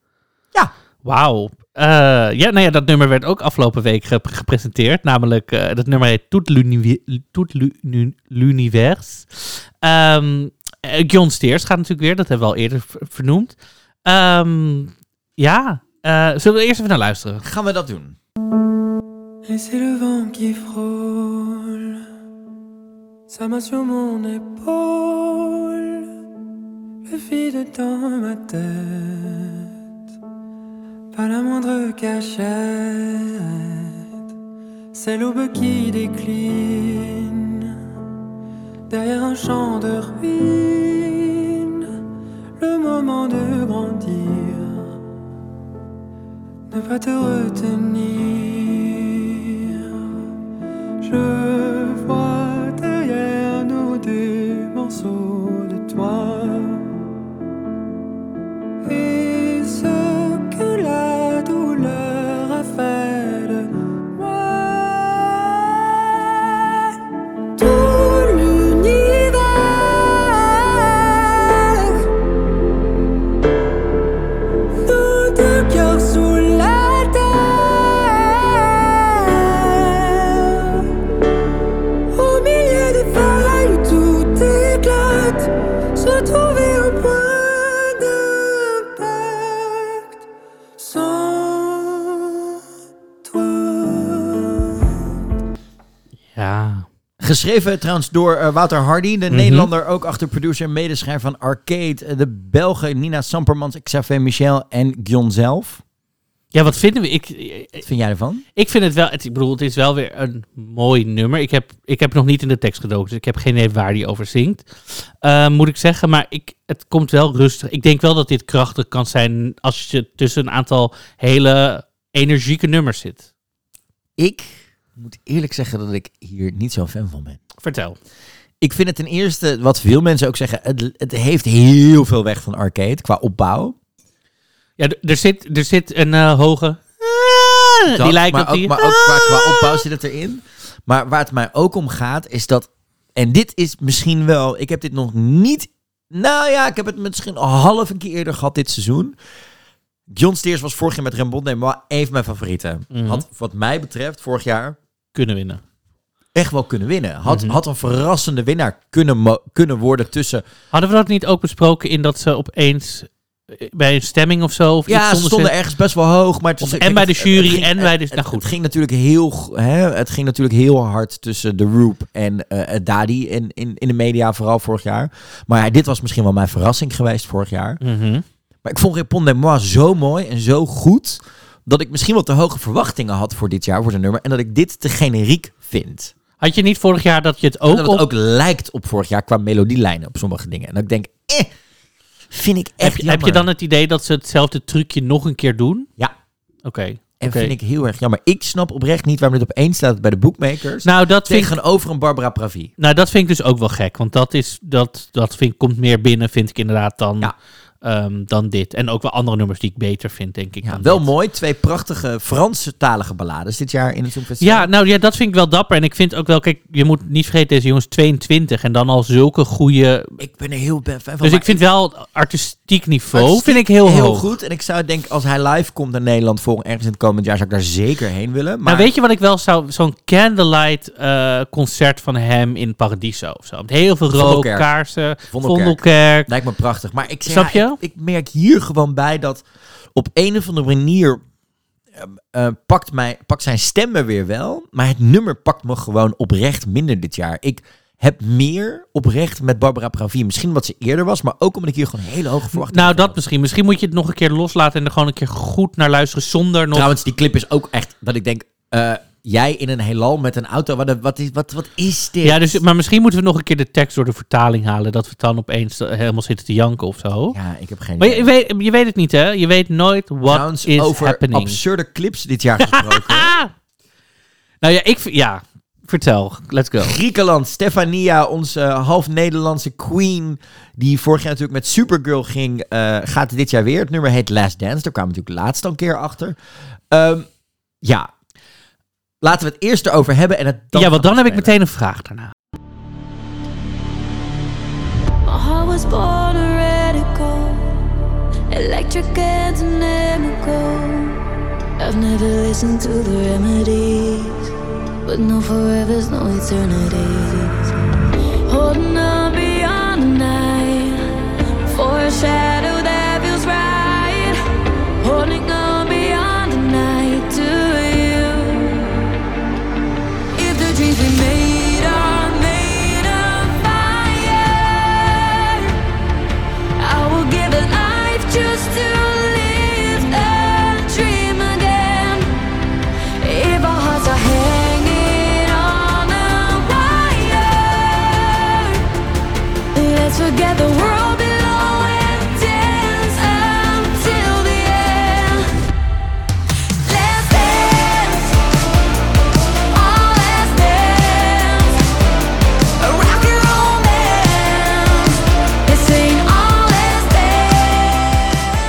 Ja. Wauw. Eh, ja, nou ja, dat nummer werd ook afgelopen week gep- gepresenteerd. Namelijk, eh, dat nummer heet Tout l'Uni- Tout l'Uni- l'Univers. Ehm, Eh, John Steers gaat natuurlijk weer, dat hebben we al eerder vernoemd. Ehm, ja, eh, zullen we eerst even naar luisteren? Gaan we dat doen? Et c'est le vent qui frôle. Sa main sur mon épaule, le vide dans ma tête, pas la moindre cachette, c'est l'aube qui décline. Derrière un champ de ruines, le moment de grandir, ne pas te retenir. Geschreven trouwens door eh, Wouter Hardy, de Nederlander, ook achter producer en medeschrijver van Arcade. eh, De Belgen Nina Sampermans, Xavier Michel en Gion zelf. Ja, wat vinden we? Ik, Wat vind jij ervan? ik vind het wel, het, ik bedoel, het is wel weer een mooi nummer. Ik heb, ik heb nog niet in de tekst gedoken, dus ik heb geen idee waar die over zingt. Eh, moet ik zeggen, maar ik, het komt wel rustig. Ik denk wel dat dit krachtig kan zijn als je tussen een aantal hele energieke nummers zit. Ik moet eerlijk zeggen dat ik hier niet zo'n fan van ben. Vertel. Ik vind het ten eerste, wat veel mensen ook zeggen, het, het heeft heel veel weg van Arcade qua opbouw. Ja, er zit, er zit een eh, hoge... die lijkt maar op die... Ook, maar ook qua, qua opbouw zit het erin. Maar waar het mij ook om gaat, is dat... En dit is misschien wel... Ik heb dit nog niet... Nou ja, ik heb het misschien al half een keer eerder gehad dit seizoen. John Steers was vorig jaar met Rembond en maar een van mijn favorieten. Mhm. Had wat mij betreft vorig jaar kunnen winnen. echt wel kunnen winnen. Had, Mhm. had een verrassende winnaar kunnen, kunnen worden tussen... Hadden we dat niet ook besproken in dat ze opeens eh, bij een stemming of zo? Of iets Ja, ze stonden ergens best wel hoog. Maar het Of was- en bij de jury ging- en bij de- het- nou goed. Het ging natuurlijk heel, hè, het ging natuurlijk heel hard tussen de Roop en eh Dadi in, in, in de media, vooral vorig jaar. Maar ja, dit was misschien wel mijn verrassing geweest vorig jaar. Mhm. Maar ik vond Répond de Moi zo mooi en zo goed, dat ik misschien wel te hoge verwachtingen had voor dit jaar, voor zijn nummer. En dat ik dit te generiek vind. Had je niet vorig jaar dat je het En ook dat op... het ook lijkt op vorig jaar qua melodielijnen op sommige dingen. En dat ik denk, eh, vind ik echt heb, je, heb je dan het idee dat ze hetzelfde trucje nog een keer doen? Ja. Oké. En oké. vind ik heel erg jammer. Ik snap oprecht niet waarom dit op één staat bij de bookmakers. Nou, dat vind ik, een Barbara Pravi. nou, dat vind ik dus ook wel gek. Want dat, is, dat, dat vind, komt meer binnen, vind ik inderdaad, dan, Ja. Ehm, dan dit. En ook wel andere nummers die ik beter vind, denk ik. Ja, wel dit. mooi. Twee prachtige Franse-talige ballades dit jaar in het Songfestival. Ja, nou ja, dat vind ik wel dapper. En ik vind ook wel, kijk, je moet niet vergeten, deze jongens 22 en dan al zulke goede... Ik ben er heel ben fan van. Dus ik vind wel artistiek niveau, Artistiek vind ik heel, heel hoog. goed. En ik zou denken, als hij live komt naar Nederland volgend ergens in het komend jaar, zou ik daar zeker heen willen. Maar Maar Nou, weet je wat ik wel zou... Zo'n candlelight eh, concert van hem in Paradiso of zo. Met heel veel rook, kaarsen, Vondelkerk. Vondelkerk. lijkt me prachtig. Maar ik, zeg, Snap je? Ik, ik merk hier gewoon bij dat op een of andere manier ehm, eh, pakt, mij, pakt zijn stem me weer wel. Maar het nummer pakt me gewoon oprecht minder dit jaar. Ik heb meer oprecht met Barbara Pravi. Misschien omdat ze eerder was, maar ook omdat ik hier gewoon hele hoge verwachtingen Nou, dat had. misschien. Misschien moet je het nog een keer loslaten en er gewoon een keer goed naar luisteren zonder nog... Trouwens, die clip is ook echt dat ik denk... eh, jij in een heelal met een auto, wat, wat, is, wat, wat is dit? Ja, dus, maar misschien moeten we nog een keer de tekst door de vertaling halen. Dat we dan opeens eh, helemaal zitten te janken of zo. Ja, ik heb geen Maar je, idee. je weet, je weet het niet, hè? Je weet nooit Trouwens, is over happening. absurde clips dit jaar gesproken. Nou ja, ik... Ja, vertel. Let's go. Griekenland, Stefania, onze eh, half Nederlandse queen, die vorig jaar natuurlijk met Supergirl ging, eh, gaat dit jaar weer. Het nummer heet Last Dance, daar kwamen we natuurlijk laatst een keer achter. Ehm, ja, laten we het eerst erover hebben en het dan ja, want dan heb ik meteen een vraag daarna. Heart was born a radical, electric and dynamical. I've never listened to the remedies, but no forever's, no eternities. Holding on beyond the night, a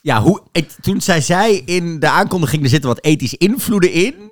Ja, hoe, ik, toen zij zei in de aankondiging, er zitten wat ethische invloeden in.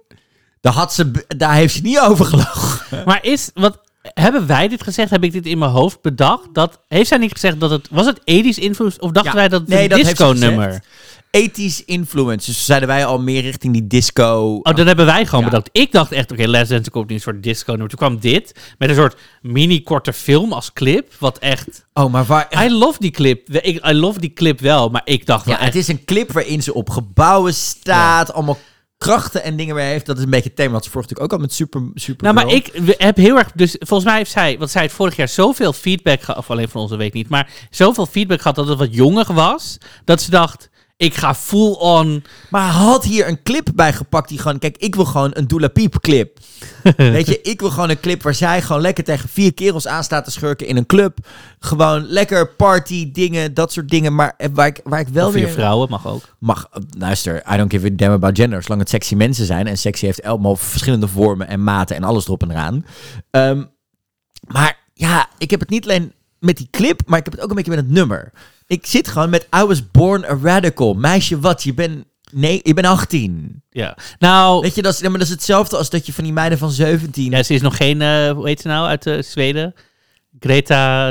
Daar, had ze, daar heeft ze niet over gelogen. Maar is, wat, hebben wij dit gezegd? Heb ik dit in mijn hoofd bedacht? Dat, heeft zij niet gezegd dat het, was het Edis invloed? Of dachten Ja, wij dat het nee, een disco-nummer? Ethisch influence. Dus zeiden wij al meer richting die disco. Oh, dat hebben wij gewoon Ja. bedacht. Ik dacht echt, oké, Les Dance komt nu een soort disco-nummer. Toen kwam dit, met een soort mini-korte film als clip. Wat echt... Oh, maar waar... I love die clip. Ik, I love die clip wel, maar ik dacht Ja, echt... het is een clip waarin ze op gebouwen staat. Allemaal krachten en dingen weer heeft. Dat is een beetje het thema wat ze vorige natuurlijk ook al met Super, super Nou, maar ik heb heel erg... Dus volgens mij heeft zij... Want zij heeft vorig jaar zoveel feedback gehad... Of alleen van onze week niet. Maar zoveel feedback gehad dat het wat jonger was. Dat ze dacht... Ik ga full on... Maar had hier een clip bij gepakt die gewoon... Kijk, ik wil gewoon een Dula Piep clip. Weet je, ik wil gewoon een clip waar zij gewoon lekker tegen vier kerels aan staat te schurken in een club. Gewoon lekker party dingen, dat soort dingen. Maar waar ik, waar ik wel Of vier weer... vrouwen, mag ook. mag, eh, luister, I don't give a damn about gender. Zolang het sexy mensen zijn. En sexy heeft allemaal verschillende vormen en maten en alles erop en eraan. Ehm, maar ja, ik heb het niet alleen met die clip, maar ik heb het ook een beetje met het nummer. Ik zit gewoon met I was born a radical. Meisje, wat? Je bent... Nee, je bent 18. Ja. Nou... Weet je, dat is, maar dat is hetzelfde als dat je van die meiden van 17... Ja, ze is nog geen... eh, hoe heet ze nou? Uit eh, Zweden? Greta...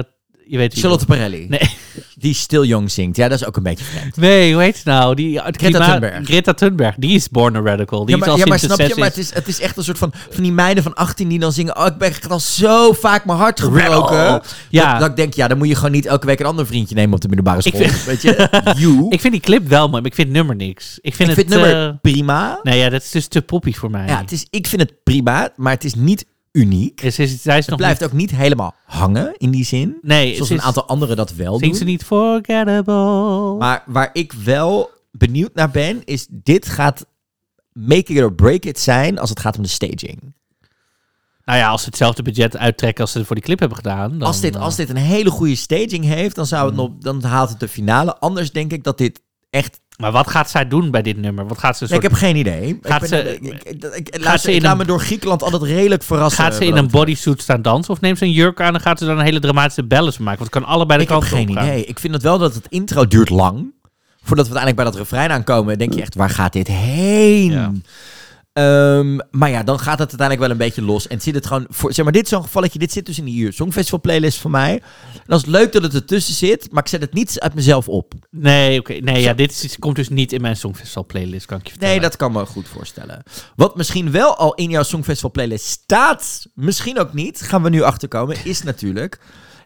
Je weet Charlotte Parelli. Nee. Die Still Young zingt. Ja, dat is ook een beetje vreemd. Nee, hoe heet ze nou? Die, Greta klimaat- Thunberg. Greta Thunberg. Die is born a radical. Die ja, maar, is al ja, maar snap je? Maar het is, het is echt een soort van... Van die meiden van 18 die dan zingen... Oh, ik ben al zo vaak mijn hart gebroken. Ja. Dat, dat ik denk, ja, dan moet je gewoon niet elke week een ander vriendje nemen op de middelbare Ik school. vind- Weet je? You. Ik vind die clip wel mooi, maar ik vind het nummer niks. Ik vind Ik het... vind het nummer eh, prima. nee, ja, dat is dus te poppy voor mij. Ja, het is, ik vind het prima, maar het is niet uniek. Is, is, zij is Het nog blijft niet, ook niet helemaal hangen in die zin. Nee, Zoals een aantal anderen dat wel doen. Ze niet forgettable? Maar waar ik wel benieuwd naar ben, is dit gaat make it or break it zijn als het gaat om de staging. Nou ja, als ze hetzelfde budget uittrekken als ze voor die clip hebben gedaan. Dan, als, dit, eh, als dit een hele goede staging heeft, dan, zou het Hmm. nog, dan haalt het de finale. Anders denk ik dat dit echt... Maar wat gaat zij doen bij dit nummer? Wat gaat ze Nee, ik heb geen idee. Gaat ik ben- ze- ik, laat, ze in laat een- me door Griekenland altijd redelijk verrassen. Gaat ze in een bodysuit staan dansen? Of neemt ze een jurk aan en gaat ze dan een hele dramatische ballets maken? Want het kan allebei de Ik heb geen opgaan. idee. Ik vind het wel dat het intro duurt lang. Voordat we uiteindelijk bij dat refrein aankomen, denk je echt, waar gaat dit heen? Ja. Ehm, maar ja, dan gaat het uiteindelijk wel een beetje los. En zit het gewoon voor, zeg maar, dit is zo'n gevalletje. Dit zit dus in die Songfestival playlist voor mij. En dat is leuk dat het ertussen zit, maar ik zet het niet uit mezelf op. Nee, oké. Nee, ja, dit is, komt dus niet in mijn Songfestival playlist, kan ik je vertellen. Nee, dat kan me goed voorstellen. Wat misschien wel al in jouw Songfestival playlist staat, misschien ook niet, gaan we nu achterkomen, is natuurlijk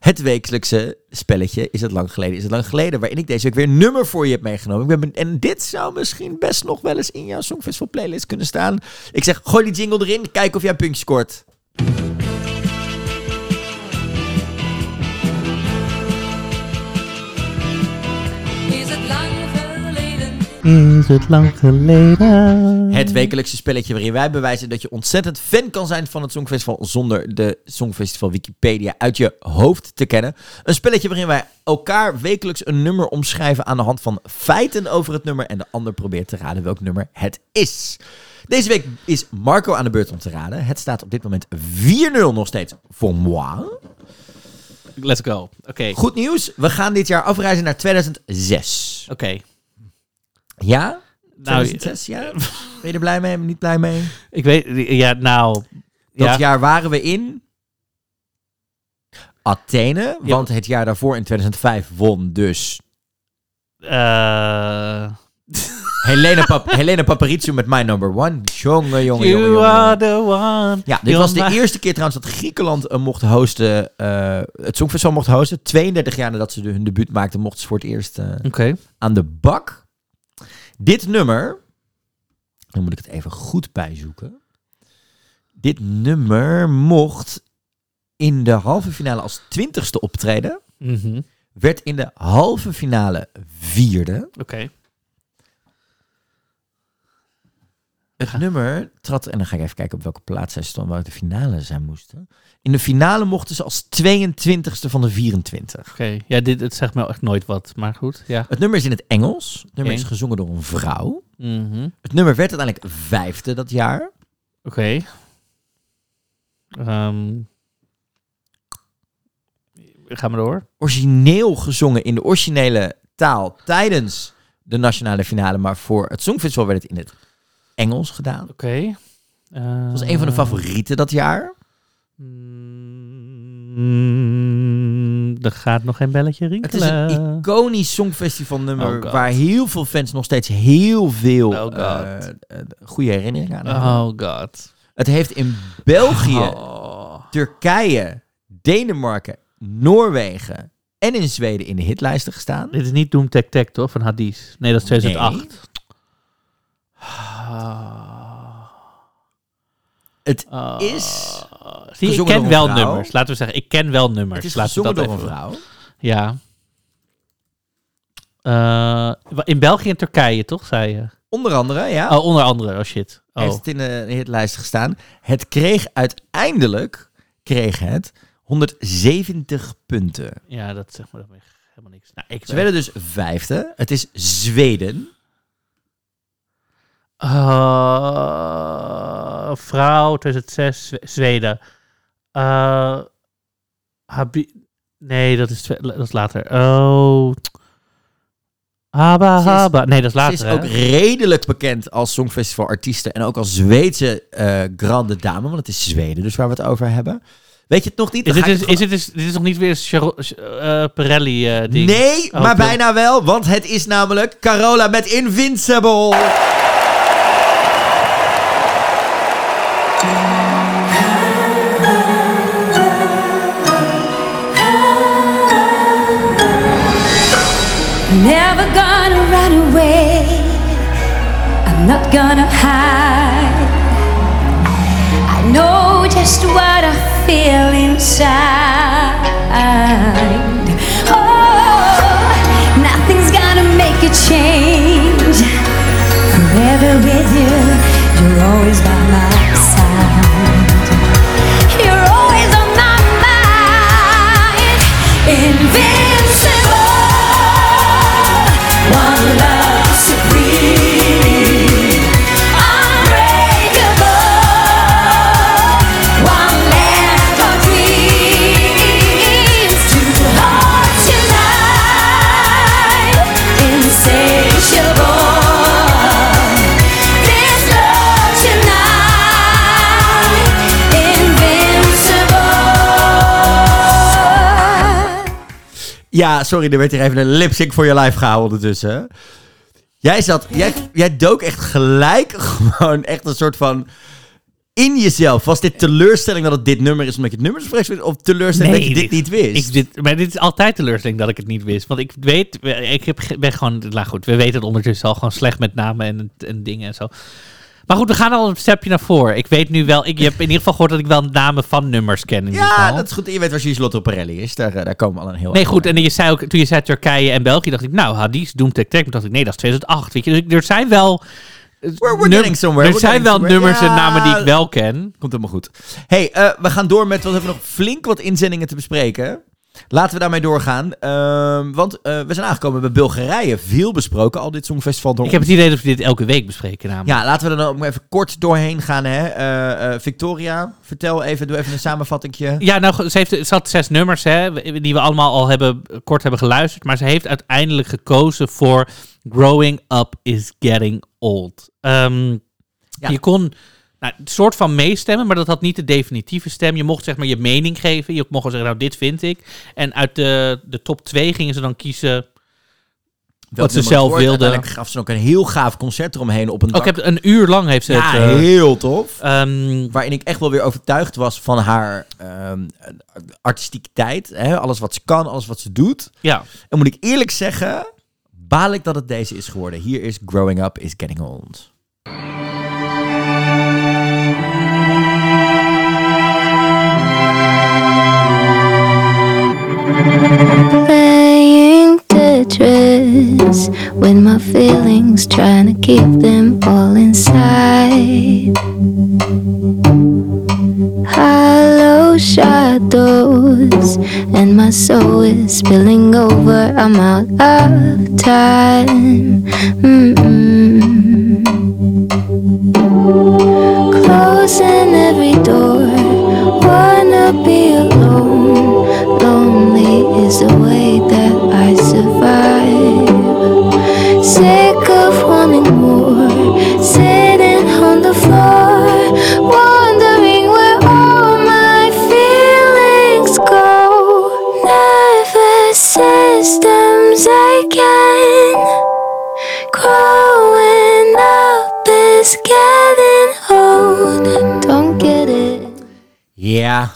het wekelijkse spelletje. Is het lang geleden? Is het lang geleden? Waarin ik deze week weer nummer voor je heb meegenomen. Ik ben- en dit zou misschien best nog wel eens in jouw Songfestival playlist kunnen staan. Ik zeg, gooi die jingle erin, kijk of jij een puntje scoort. Is het lang geleden? Het wekelijkse spelletje waarin wij bewijzen dat je ontzettend fan kan zijn van het Songfestival zonder de Songfestival Wikipedia uit je hoofd te kennen. Een spelletje waarin wij elkaar wekelijks een nummer omschrijven aan de hand van feiten over het nummer en de ander probeert te raden welk nummer het is. Deze week is Marco aan de beurt om te raden. Het staat op dit moment 4-0 nog steeds voor moi. Let's go. Oké. Goed nieuws, we gaan dit jaar afreizen naar 2006. Oké. Ja? Nou, 2006, ja? Ben je er blij mee? Ben je niet blij mee? ik weet... Ja, nou... Dat ja. jaar waren we in Athene, Ja. want het jaar daarvoor in 2005 won dus Eh, Helena, Pap Helena Paparizou met My Number One. Jongen, jongen, jongen, You are the one. Ja, dit You're was de my- eerste keer trouwens dat Griekenland eh, mocht hosten, eh, het Songfestival mocht hosten. 32 jaar nadat ze de, hun debuut maakten, mochten ze voor het eerst eh, Oké. aan de bak. Dit nummer, dan moet ik het even goed bijzoeken. Dit nummer mocht in de halve finale als twintigste optreden. Mhm. Werd in de halve finale vierde. Oké. Het nummer trad, en dan ga ik even kijken op welke plaats zij stonden, waar de finale zijn moesten. In de finale mochten ze als 22ste van de 24. Oké. Ja, dit het zegt me echt nooit wat, maar goed. Ja. Het nummer is in het Engels. Het nummer is gezongen door een vrouw. Mhm. Het nummer werd uiteindelijk vijfde dat jaar. Oké. Ehm. Ga maar door. Origineel gezongen in de originele taal tijdens de nationale finale, maar voor het Songfestival werd het in het Engels gedaan. Oké. Dat was een van de favorieten dat jaar. Mm, er gaat nog geen belletje Het is rinkelen. een iconisch Songfestival nummer Oh waar heel veel fans nog steeds heel veel Oh eh, eh, goede herinneringen aan hebben. Oh god. Het heeft in België, Oh. Turkije, Denemarken, Noorwegen en in Zweden in de hitlijsten gestaan. Dit is niet Doom Tech Tech, toch? Van Hadis. Nee, dat is 2008. Nee. Ah. Het Ah. is Zie, ik ken wel een nummers. Laten we zeggen, ik ken wel nummers. Het is Laten we dat door een even- vrouw. Ja. Eh, in België en Turkije, toch, zei je? Onder andere, ja. Oh, onder andere. Oh shit. Oh. Heeft het in de hitlijst gestaan. Het kreeg uiteindelijk kreeg het 170 punten. Ja, dat zegt me helemaal niks. Nou, ik Ze werden dus vijfde. Het is Zweden. Eh, vrouw 2006, Zwe- Zweden. Eh, Habi- nee, dat is, dat is later. Oh. Haba, is- haba. Nee, dat is later. Ze is hè? ook redelijk bekend als Songfestival-artieste en ook als Zweedse eh, grande dame, want het is Zweden, dus waar we het over hebben. Weet je het nog niet? Is dit, ik is, is het dus, dit is nog niet weer Charo- eh, Pirelli-ding? Nee, Oh, maar bijna wel, want het is namelijk Carola met Invincible. I'm not gonna hide. I know just what I feel inside. Oh, nothing's gonna make a change. Forever with you, you're always by my side. You're always on my mind. Invincible. One love Ja, sorry, er werd hier even een lipsync voor je live gehouden ondertussen. Jij zat, jij, jij dook echt gelijk gewoon echt een soort van in jezelf. Was dit teleurstelling dat het dit nummer is omdat je het nummer zo vindt? Of teleurstelling dat je dit niet wist? Ik, dit, maar dit is altijd teleurstelling dat ik het niet wist. Want ik weet, ik heb, ben gewoon, nou goed, we weten het ondertussen al gewoon slecht met namen en, en dingen en zo. Maar goed, we gaan al een stapje naar voren. Ik weet nu wel, ik je hebt in ieder geval gehoord dat ik wel namen van nummers ken. In ja, geval. dat is goed. Je weet waar Gislotto Pirelli is. Daar, eh, daar komen we al een heel Nee, goed. mee. En je zei ook, toen je zei Turkije en België, dacht ik, nou, Hadis, Doom Tech Tech. Dacht ik, nee, dat is 2008. Weet je, dus er zijn wel. We're, we're getting somewhere. Er we're zijn wel somewhere. nummers en namen die ik wel ken. Komt helemaal goed. hey, eh, we gaan door met, want we hebben nog flink wat inzendingen te bespreken. Laten we daarmee doorgaan. Ehm, want eh, we zijn aangekomen bij Bulgarije. Veel besproken, al dit Songfestival. Door Ik heb het idee dat we dit elke week bespreken namelijk. Ja, laten we er dan ook even kort doorheen gaan. Hè. Eh, eh, Victoria, vertel even, doe even een samenvattingje. Ja, nou, ze, heeft, ze had zes nummers, hè, die we allemaal al hebben, kort hebben geluisterd. Maar ze heeft uiteindelijk gekozen voor Growing Up is Getting Old. Ehm, Ja. Je kon nou, een soort van meestemmen, maar dat had niet de definitieve stem. Je mocht zeg maar je mening geven. Je mocht zeggen, nou, dit vind ik. En uit de, de top twee gingen ze dan kiezen Wat ze zelf het wordt. wilde. Uiteindelijk gaf ze ook een heel gaaf concert eromheen op een Ook dak. heb een uur lang heeft ze ja, het... eh, heel tof. ehm, Waarin ik echt wel weer overtuigd was van haar ehm artistiekiteit. Hè? Alles wat ze kan, alles wat ze doet. ja. En moet ik eerlijk zeggen, baal ik dat het deze is geworden. Hier is Growing Up is Getting Old. Playing Tetris with my feelings, trying to keep them all inside. Hollow shadows, and my soul is spilling over. I'm out of time. Mm-mm. Closing Ja.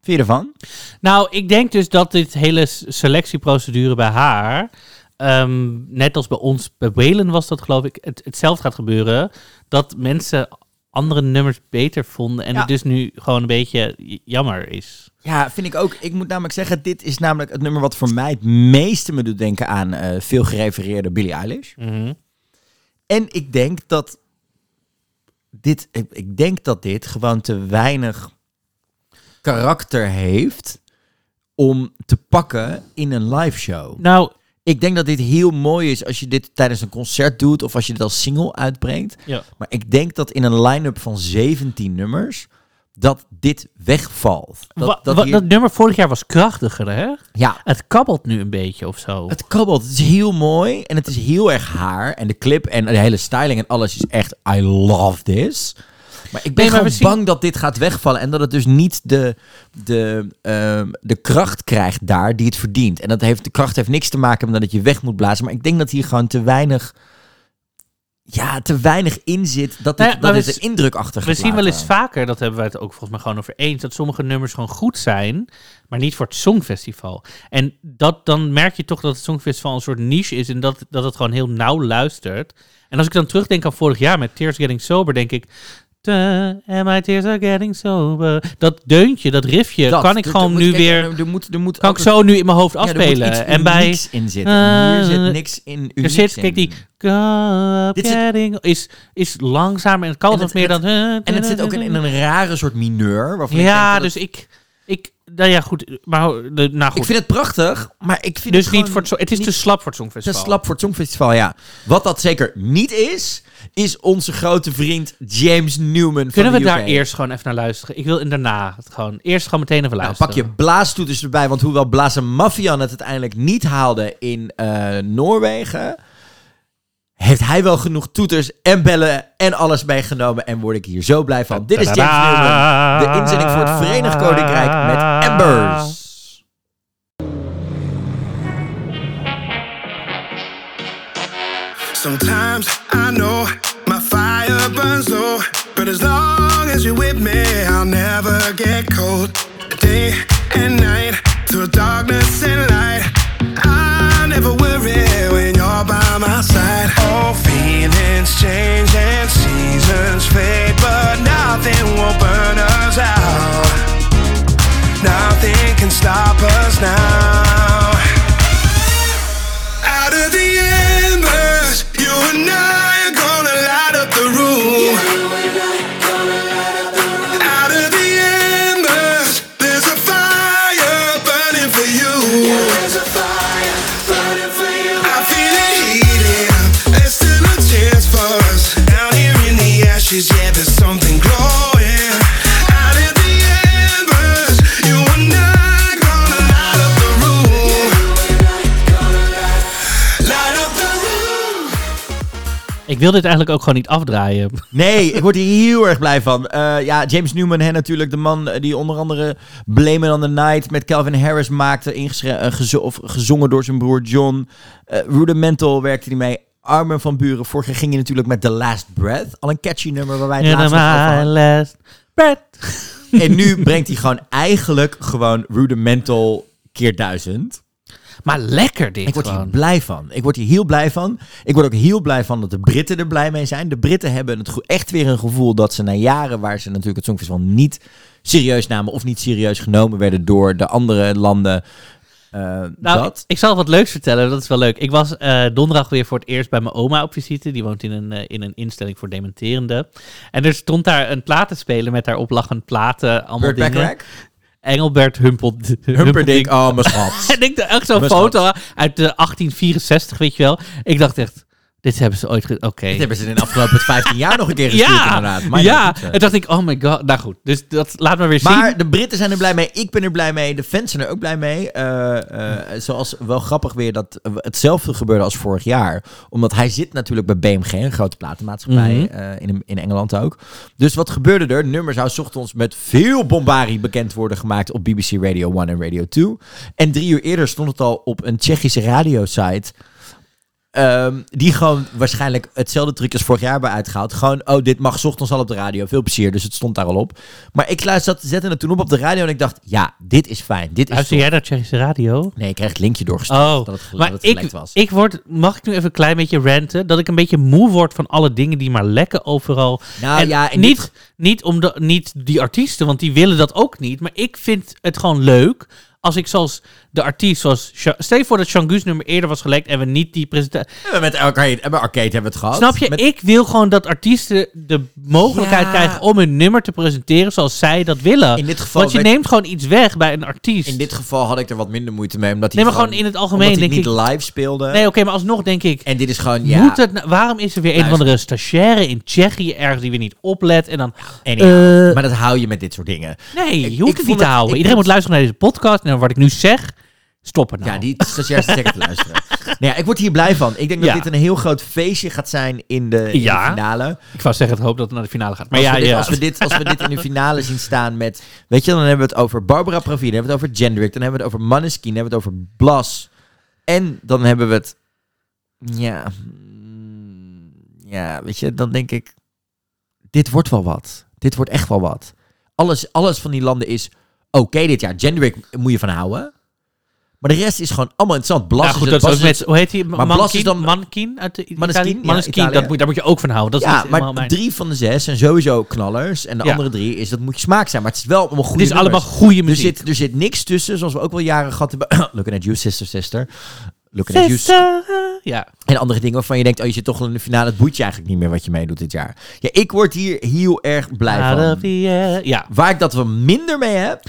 Vind je ervan? Nou, ik denk dus dat dit hele selectieprocedure bij haar, ehm, net als bij ons, bij Whalen was dat geloof ik, het, hetzelfde gaat gebeuren. Dat mensen andere nummers beter vonden en Ja. het dus nu gewoon een beetje jammer is. Ja, vind ik ook. Ik moet namelijk zeggen, dit is namelijk het nummer wat voor mij het meeste me doet denken aan eh, veel gerefereerde Billie Eilish. Mhm. En ik denk dat dit, ik, ik denk dat dit gewoon te weinig karakter heeft om te pakken in een live show. Nou, Ik denk dat dit heel mooi is als je dit tijdens een concert doet of als je dit als single uitbrengt. ja. Maar ik denk dat in een line-up van 17 nummers dat dit wegvalt. Dat, Wa- dat wa- hier- dat nummer vorig jaar was krachtiger, hè? ja, Het kabbelt nu een beetje of zo. Het kabbelt. Het is heel mooi. En het is heel erg haar. En de clip en de hele styling en alles is echt... I love this. Maar ik ben Nee, maar gewoon bang dat dit gaat wegvallen. En dat het dus niet de, de, ehm, de kracht krijgt daar die het verdient. En dat heeft, de kracht heeft niks te maken met dat je weg moet blazen. Maar ik denk dat hier gewoon te weinig... Ja, te weinig in zit dat dit, Nou ja, dat we een indruk achter We zien wel eens vaker, dat hebben wij het ook volgens mij gewoon over eens, dat sommige nummers gewoon goed zijn, maar niet voor het Songfestival. En dat, dan merk je toch dat het Songfestival een soort niche is en dat, dat het gewoon heel nauw luistert. En als ik dan terugdenk aan vorig jaar met Tears Getting Sober, denk ik... "Ta- And my tears are getting sober. Dat deuntje, dat riffje, Dat, kan ik gewoon moet- nu kijk, weer... Er, er moet, er moet Kan ik zo nu in mijn hoofd ja, er afspelen. iets en bij... unieks in zitten. En hier Eh, zit niks in Er zit, in. kijk, die... Dit getting... Is, is langzaam en het kan het- meer dan... En het zit ook in, in een rare soort mineur. Waarvan ik Ja, dat dus ik, ik, nou ja, goed, maar nou goed. Ik vind het prachtig, maar ik vind dus het niet voor het, zo- het is te slap voor het te Songfestival. slap voor het Songfestival, ja. Wat dat zeker niet is, is onze grote vriend James Newman Kunnen we daar eerst gewoon even naar luisteren? Ik wil en daarna het gewoon, eerst gewoon meteen even Nou, luisteren. pak je blaastoeters erbij, want hoewel Blazen Mafian het uiteindelijk niet haalde in eh, Noorwegen, heeft hij wel genoeg toeters en bellen en alles meegenomen en word ik hier zo blij van. Dit is James Newman, de inzending voor het Verenigd Koninkrijk met Embers. Sometimes I know my fire burns low, but as long as you're with me, I'll never get cold. Day and night, through darkness and light, I never worry wil dit eigenlijk ook gewoon niet afdraaien. Nee, ik word hier heel erg blij van. Eh, ja, James Newman, hè, natuurlijk de man eh, die onder andere Blame It on the Night met Calvin Harris maakte, gezo- of gezongen door zijn broer John. Rudimental werkte hij mee. Armen van Buren. Vorige ging je natuurlijk met The Last Breath. Al een catchy nummer waar wij het laatst over last breath. En nu brengt hij gewoon eigenlijk gewoon Rudimental keer duizend. Maar lekker dit Ik word hier blij van. Ik word hier heel blij van. Ik word ook heel blij van dat de Britten er blij mee zijn. De Britten hebben het echt weer een gevoel dat ze na jaren waar ze natuurlijk het Songfestival niet serieus namen of niet serieus genomen werden door de andere landen. eh, Nou, dat. ik zal wat leuks vertellen, dat is wel leuk. Ik was eh, donderdag weer voor het eerst bij mijn oma op visite. Die woont in een, eh, in een instelling voor dementerenden. En er stond daar een platenspeler met daarop lag een platen, allemaal dingen. Engelbert Humpel, Humperdinck, oh mijn schat. En ik dacht echt zo'n foto uit de 1864, weet je wel. Ik dacht echt, dit hebben ze ooit... Oké. Dit hebben ze in de afgelopen 15 jaar nog een keer gestuurd Ja, inderdaad. Maar ja. eh. En dacht ik, oh my god. Nou goed, dus dat laat me weer zien. Maar de Britten zijn er blij mee. Ik ben er blij mee. De fans zijn er ook blij mee. Eh, eh, zoals wel grappig weer dat hetzelfde gebeurde als vorig jaar. Omdat hij zit natuurlijk bij BMG, een grote platenmaatschappij eh, in, in Engeland ook. Dus wat gebeurde er? Het nummer zou ochtends met veel bombarie bekend worden gemaakt op BBC Radio 1 en Radio 2. En drie uur eerder stond het al op een Tsjechische radiosite. Ehm, die gewoon waarschijnlijk hetzelfde truc als vorig jaar hebben uitgehaald. Gewoon, oh, dit mag ochtends al op de radio. Veel plezier, dus het stond daar al op. Maar ik luisterde, zette het toen op op de radio en ik dacht, ja, dit is fijn. Dit is Luister jij naar Tsjechische radio? Nee, ik kreeg het linkje doorgestuurd Oh, dat het, maar dat het ik, was. ik word, mag ik nu even een klein beetje ranten? Dat ik een beetje moe word van alle dingen die maar lekken overal. nou en ja, niet, dit- niet, om de, niet die artiesten, want die willen dat ook niet. Maar ik vind het gewoon leuk als ik zoals de artiest, zoals... Sha- Stel je voor dat Shangus nummer eerder was gelekt en we niet die presentatie... we met arcade, bij arcade hebben we het gehad. Snap je? Met- Ik wil gewoon dat artiesten de mogelijkheid Ja. krijgen om hun nummer te presenteren zoals zij dat willen. in dit geval, Want je neemt gewoon iets weg bij een artiest. in dit geval had ik er wat minder moeite mee, omdat hij nee, maar gewoon in het algemeen denk niet ik... live speelde. Nee, oké, maar alsnog denk ik... En dit is gewoon, ja... Moet het, nou- waarom is er weer een of Luister. andere stagiaire in Tsjechië ergens die weer niet oplet en dan... anyhow. Eh, maar dat hou je met dit soort dingen. Nee, je hoeft ik het niet te houden. Iedereen moet luisteren naar deze podcast en wat ik nu zeg, stop het nou. Ja, die stagiairs te luisteren. Nou ja, ik word hier blij van. Ik denk dat Ja. dit een heel groot feestje gaat zijn in de, in Ja. de finale. Ik wou zeggen, ik hoop dat het naar de finale gaat. Maar als, ja, we dit, als, we dit, als we dit in de finale zien staan met... Weet je, dan hebben we het over Barbara Pravi, dan hebben we het over Gendrick, dan hebben we het over Maneskin, dan hebben we het over Blas. En dan hebben we het... Ja... Ja, weet je, dan denk ik... Dit wordt wel wat. Dit wordt echt wel wat. Alles, alles van die landen is oké dit jaar. Gendrick moet je van houden. Maar de rest is gewoon allemaal interessant. Blas goed, is het, is met, hoe heet? Maar Blas is dan- Mankien uit de ja, Maneskin, Italië. dat moet, daar moet je ook van houden. Dat ja, maar mijn... drie van de zes zijn sowieso knallers. En de Ja. andere drie is dat moet je smaak zijn. Maar het is wel allemaal Het goede is allemaal goede Er muziek. zit, er zit niks tussen, zoals we ook wel jaren gehad hebben. Looking at you, sister, sister. Looking at you. Ja. En andere dingen waarvan je denkt, oh, je zit toch al in de finale. Het boeit je eigenlijk niet meer wat je meedoet dit jaar. Ja, ik word hier heel erg blij van. Ja. Waar ik dat we minder mee heb,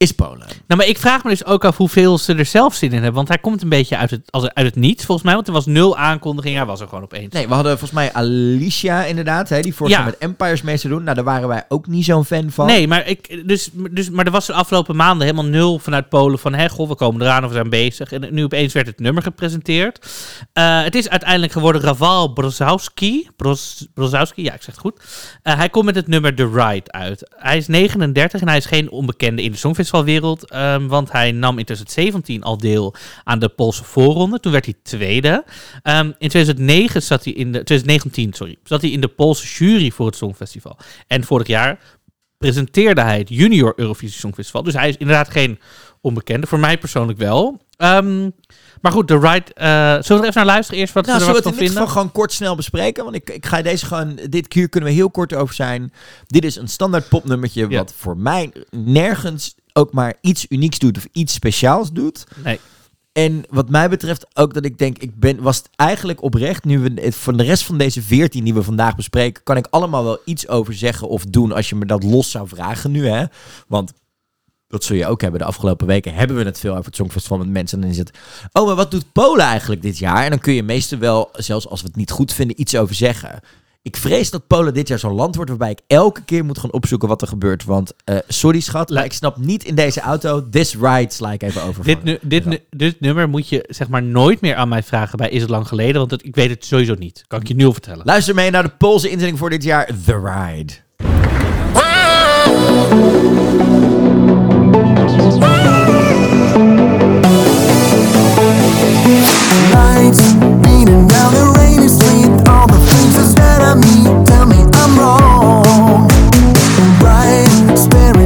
is Polen. Nou, maar ik vraag me dus ook af hoeveel ze er zelf zin in hebben. Want hij komt een beetje uit het, als, uit het niets, volgens mij. Want er was nul aankondiging. Hij was er gewoon opeens. Nee, we hadden volgens mij Alicia inderdaad, hè, die vorig Ja. met Empires mee zou doen. Nou, daar waren wij ook niet zo'n fan van. Nee, maar, ik, dus, dus, maar er was de afgelopen maanden helemaal nul vanuit Polen van... Hé, goh, we komen eraan of we zijn bezig. En nu opeens werd het nummer gepresenteerd. Eh, het is uiteindelijk geworden Raval Brozowski. Broz, Brozowski, ja, ik zeg het goed. Eh, hij komt met het nummer The Ride uit. Hij is 39 en hij is geen onbekende in de Songfestivalwereld. ehm, want hij nam in 2017 al deel aan de Poolse voorronde. Toen werd hij tweede. Ehm, in 2009 zat hij in de... 2019, sorry. Zat hij in de Poolse jury voor het Songfestival. En vorig jaar presenteerde hij het Junior Eurovisie Songfestival. Dus hij is inderdaad geen onbekende. Voor mij persoonlijk wel. Ehm, maar goed, The Ride... eh zullen we er even naar luisteren eerst wat Nou, we zullen er we het van in ieder vinden? geval gewoon kort snel bespreken? Want ik, ik ga deze gewoon... Dit keer kunnen we heel kort over zijn. Dit is een standaard popnummertje... Ja. wat voor mij nergens ook maar iets unieks doet... of iets speciaals doet. Nee. En wat mij betreft ook dat ik denk... ik ben, was het eigenlijk oprecht... nu we van de rest van deze veertien die we vandaag bespreken... kan ik allemaal wel iets over zeggen of doen... als je me dat los zou vragen nu, hè. Want... Dat zul je ook hebben. De afgelopen weken hebben we het veel over het Songfestival met mensen. En dan is het, oh, maar wat doet Polen eigenlijk dit jaar? En dan kun je meestal wel, zelfs als we het niet goed vinden, iets over zeggen. Ik vrees dat Polen dit jaar zo'n land wordt waarbij ik elke keer moet gaan opzoeken wat er gebeurt. Want, eh, sorry schat, maar ik snap niet in deze auto, this ride sla ik even over. Dit, nu, dit, nu- dit nummer moet je zeg maar nooit meer aan mij vragen bij Is het lang geleden? Want het- ik weet het sowieso niet. Kan ik je nu al vertellen. Luister mee naar de Poolse inzending voor dit jaar, The Ride. Lights beating down the rainy street. All the faces that I meet tell me I'm wrong. Right, staring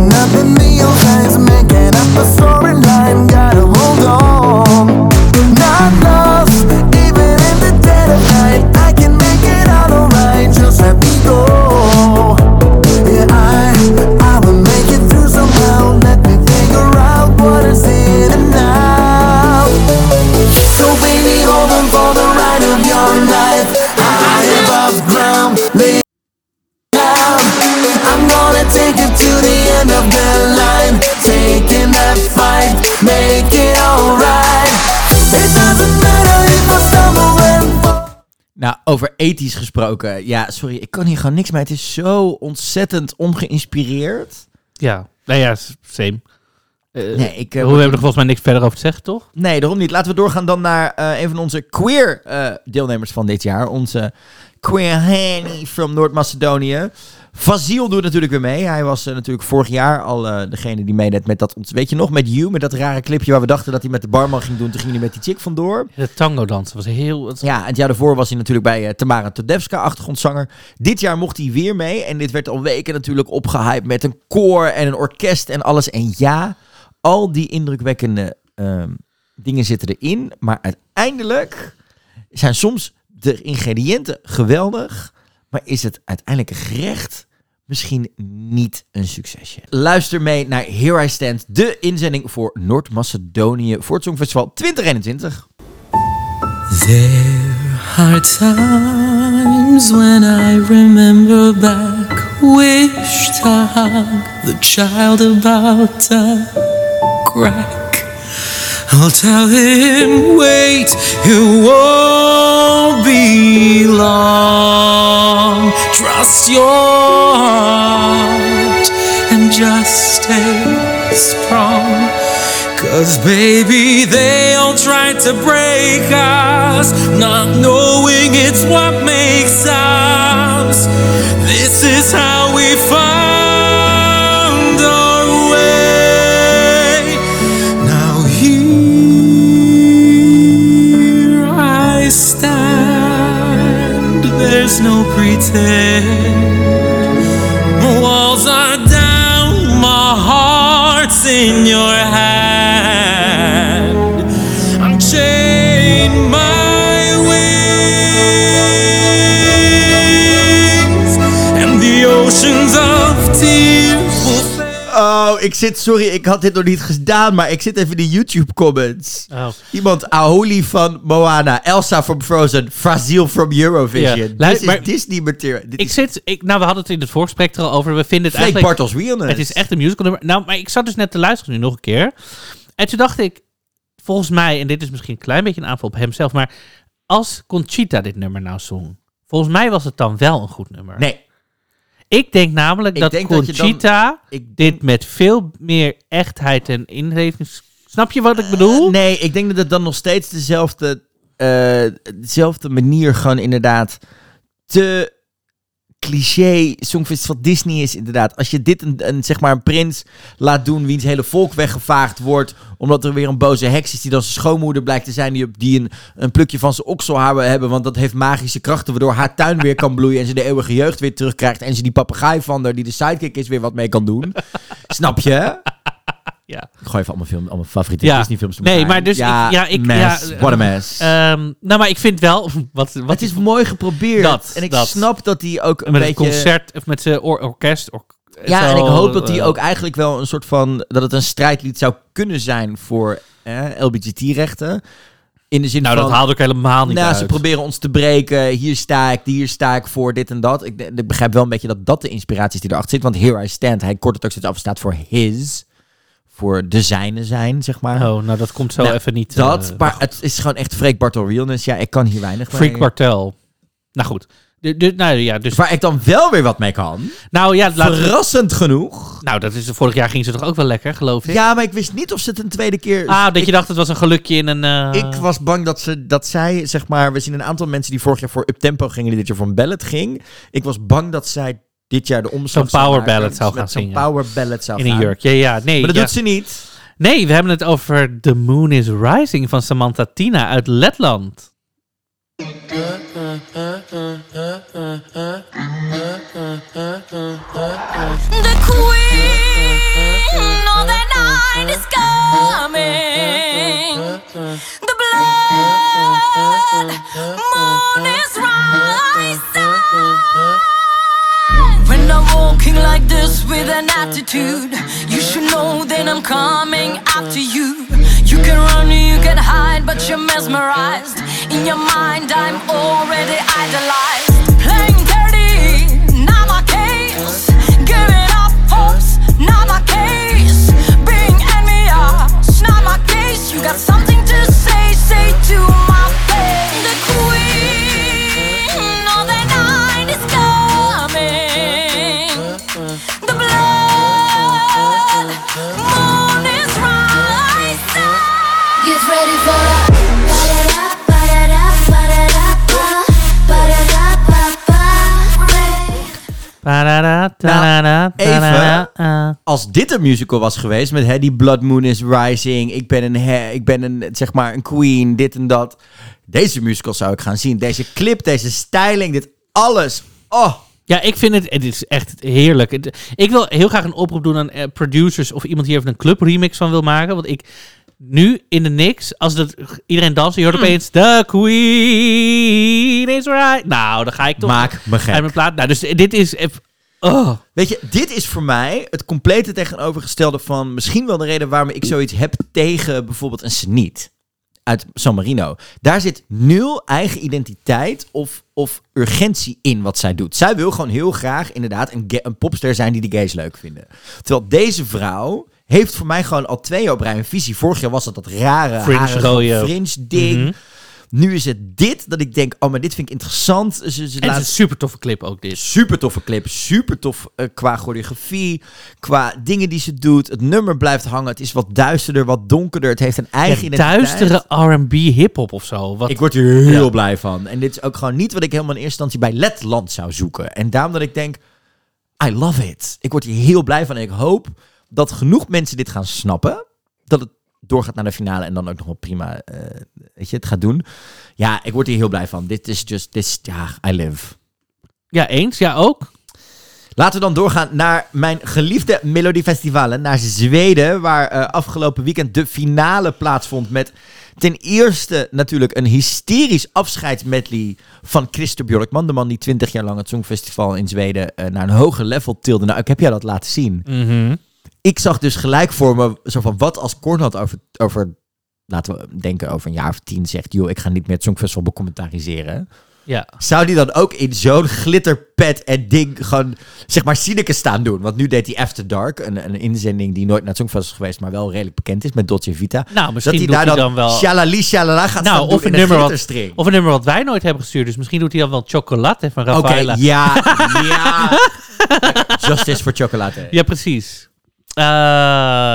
make it alright. It doesn't matter if I stumble and fall. Nou, over ethisch gesproken. Ja, sorry, ik kan hier gewoon niks mee. Het is zo ontzettend ongeïnspireerd. Ja, nou ja, same. Eh, Nee, ik, eh, we hebben er volgens mij niks verder over te zeggen, toch? Nee, daarom niet. Laten we doorgaan dan naar eh, een van onze queer eh, deelnemers van dit jaar. Onze queer Henny from Noord-Macedonië. Vaziel doet natuurlijk weer mee. Hij was eh, natuurlijk vorig jaar al eh, degene die meedeed met dat, weet je nog, met You, met dat rare clipje waar we dachten dat hij met de barman ging doen. Toen ging hij met die chick vandoor. De tango dansen was heel... het- Ja, en het jaar daarvoor was hij natuurlijk bij eh, Tamara Todevska, achtergrondzanger. Dit jaar mocht hij weer mee. En dit werd al weken natuurlijk opgehyped met een koor en een orkest en alles. En ja, al die indrukwekkende ehm, dingen zitten erin. Maar uiteindelijk zijn soms de ingrediënten geweldig. Maar is het uiteindelijke gerecht misschien niet een succesje? Luister mee naar Here I Stand, de inzending voor Noord-Macedonië voor het Songfestival 2021. There are times when I remember back, wish to the child about. I'll tell him, wait, it won't be long. Trust your heart and just stay strong. Cause baby, they all tried to break us, not knowing it's what makes us. This is how we found pretend. Walls are down, my heart's in your hand. Ik zit, sorry, ik had dit nog niet gedaan, maar ik zit even in de YouTube comments. Oh. Iemand, Aoli van Moana, Elsa from Frozen, Frazil from Eurovision. Ja, Dit is Disney material. Dit Ik is zit... Ik, nou, we hadden het in het voorgesprek er al over. We vinden het eigenlijk... Bartels Realness. Het is echt een musical nummer. Nou, maar ik zat dus net te luisteren nu nog een keer. En toen dacht ik, volgens mij, en dit is misschien een klein beetje een aanval op hemzelf, maar als Conchita dit nummer nou zong, volgens mij was het dan wel een goed nummer. Nee, Ik denk namelijk Ik dat denk dat je dan- Conchita ik dit met veel meer echtheid en inleving... Snap je wat ik bedoel? Nee, ik denk dat het dan nog steeds dezelfde, eh, dezelfde manier gewoon inderdaad te cliché Songfestival Disney is inderdaad. Als je dit een, een, zeg maar een prins laat doen wiens hele volk weggevaagd wordt omdat er weer een boze heks is die dan zijn schoonmoeder blijkt te zijn die, die een, een plukje van zijn wil hebben want dat heeft magische krachten waardoor haar tuin weer kan bloeien en ze de eeuwige jeugd weer terugkrijgt en ze die papegaai van haar die de sidekick is weer wat mee kan doen. Snap je? Ja. Ik gooi even allemaal, film, allemaal favoriete Ja. Disney films Nee, maar dus ik- ja, ik- mess. ja, What a mess. Ehm, nou, maar ik vind wel... Wat, wat het is mooi geprobeerd. Dat, en ik dat. snap dat hij ook een met beetje... het concert, of met zijn or- orkest... or- Ja, en ik hoop dat hij eh, ook eigenlijk wel een soort van... Dat het een strijdlied zou kunnen zijn voor eh, LBGT-rechten. In de zin Nou, van... dat haalt ook helemaal niet nou, uit. ze proberen ons te breken. Hier sta ik, hier sta ik voor, dit en dat. Ik, ik begrijp wel een beetje dat dat de inspiratie is die erachter zit. Want Here I Stand, hij kort het ook steeds af, staat voor his. Voor de zijne zijn, zeg maar. Oh, nou dat komt zo Nou, even niet. dat, eh, maar het is gewoon echt Freek Bartel realness. Ja, ik kan hier weinig mee. Freak Bartel. Nou goed, De, de- nou ja, dus... Waar ik dan wel weer wat mee kan. Nou ja, we- Verrassend genoeg. Nou, dat is, vorig jaar ging ze toch ook wel lekker, geloof ik? Ja, maar ik wist niet of ze het een tweede keer... Ah, dat ik, je dacht het was een gelukje in een... eh, Ik was bang dat, ze, dat zij, zeg maar... We zien een aantal mensen die vorig jaar voor Uptempo gingen... die dit jaar voor een ballad ging. Ik was bang dat zij dit jaar de omslag Zo'n power ballad zou gaan zingen. power ballad zou in een gaan. jurk. Ja, ja, nee. Maar dat ja. doet ze niet. Nee, we hebben het over The Moon is Rising van Samantha Tina uit Letland. The queen of the night is coming. The blood walking like this with an attitude, you should know that I'm coming after you. You can run, you can hide, but you're mesmerized. In your mind, I'm already idolized. Playing dirty, not my case. Giving up hopes, not my case. Being envious, not my case. You got something to say, say to ta-da-da, even. ah. Als dit een musical was geweest met hè, die Blood Moon is Rising, ik ben een, hè, ik ben een, zeg maar, een queen, dit en dat. Deze musical zou ik gaan zien. Deze clip, deze styling, dit alles. Oh, Ja, ik vind het, het is echt heerlijk. Ik wil heel graag een oproep doen aan eh, producers of iemand die even een club remix van wil maken. Want ik, nu in de niks, als dat, iedereen danst, je hoort opeens The Queen is right. Nou, dan ga ik toch maak me gek. mijn plaat. Nou, dus dit is... Oh. Weet je, dit is voor mij het complete tegenovergestelde van misschien wel de reden waarom ik zoiets heb tegen bijvoorbeeld een Seniet uit San Marino. Daar zit nul eigen identiteit of, of urgentie in wat zij doet. Zij wil gewoon heel graag inderdaad een, een popster zijn die de gays leuk vinden. Terwijl deze vrouw heeft voor mij gewoon al twee jaar op rij een visie. Vorig jaar was dat dat rare Fringe rode. fringe ding. Mhm. Nu is het dit dat ik denk, oh maar dit vind ik interessant. Ze, ze En het laat- is een super toffe clip ook dit. Super toffe clip, super tof eh, qua choreografie, qua dingen die ze doet. Het nummer blijft hangen, het is wat duisterder, wat donkerder. Het heeft een eigen Ja, duistere R&B hip-hop of zo. Wat, Ik word hier heel Ja. blij van. En dit is ook gewoon niet wat ik helemaal in eerste instantie bij Letland zou zoeken. En daarom dat ik denk, I love it. Ik word hier heel blij van en ik hoop dat genoeg mensen dit gaan snappen. Dat het doorgaat naar de finale en dan ook nog wel prima, eh, weet je, het gaat doen. Ja, ik word hier heel blij van. Dit is just, dit is, ja, I live. Ja, eens. Ja, ook. Laten we dan doorgaan naar mijn geliefde Melodifestivalen, naar Zweden, waar eh, afgelopen weekend de finale plaatsvond met ten eerste natuurlijk een hysterisch afscheidsmedley van Christer Björkman, de man die 20 jaar lang het Songfestival in Zweden eh, naar een hoger level tilde. Nou, ik heb jou dat laten zien. Mhm. Ik zag dus gelijk voor me, zo van wat als Cornel over, over, laten we denken, over een jaar of tien zegt, joh, ik ga niet meer het Songfestival becommentaliseren. Ja. Zou die dan ook in zo'n glitterpad en ding gewoon, zeg maar, Sineke staan doen? Want nu deed hij After Dark, een, een inzending die nooit naar het is geweest, maar wel redelijk bekend is, met Dolce Vita. Nou, misschien dat doet hij daar dan, dan, wel... shalali shalala gaat Nou, staan of een nummer wat-. Of een nummer wat wij nooit hebben gestuurd. Dus misschien doet hij dan wel Chocolate van Oké, Rafaela. ja, ja. Justice for Chocolate. Ja, precies. Eh,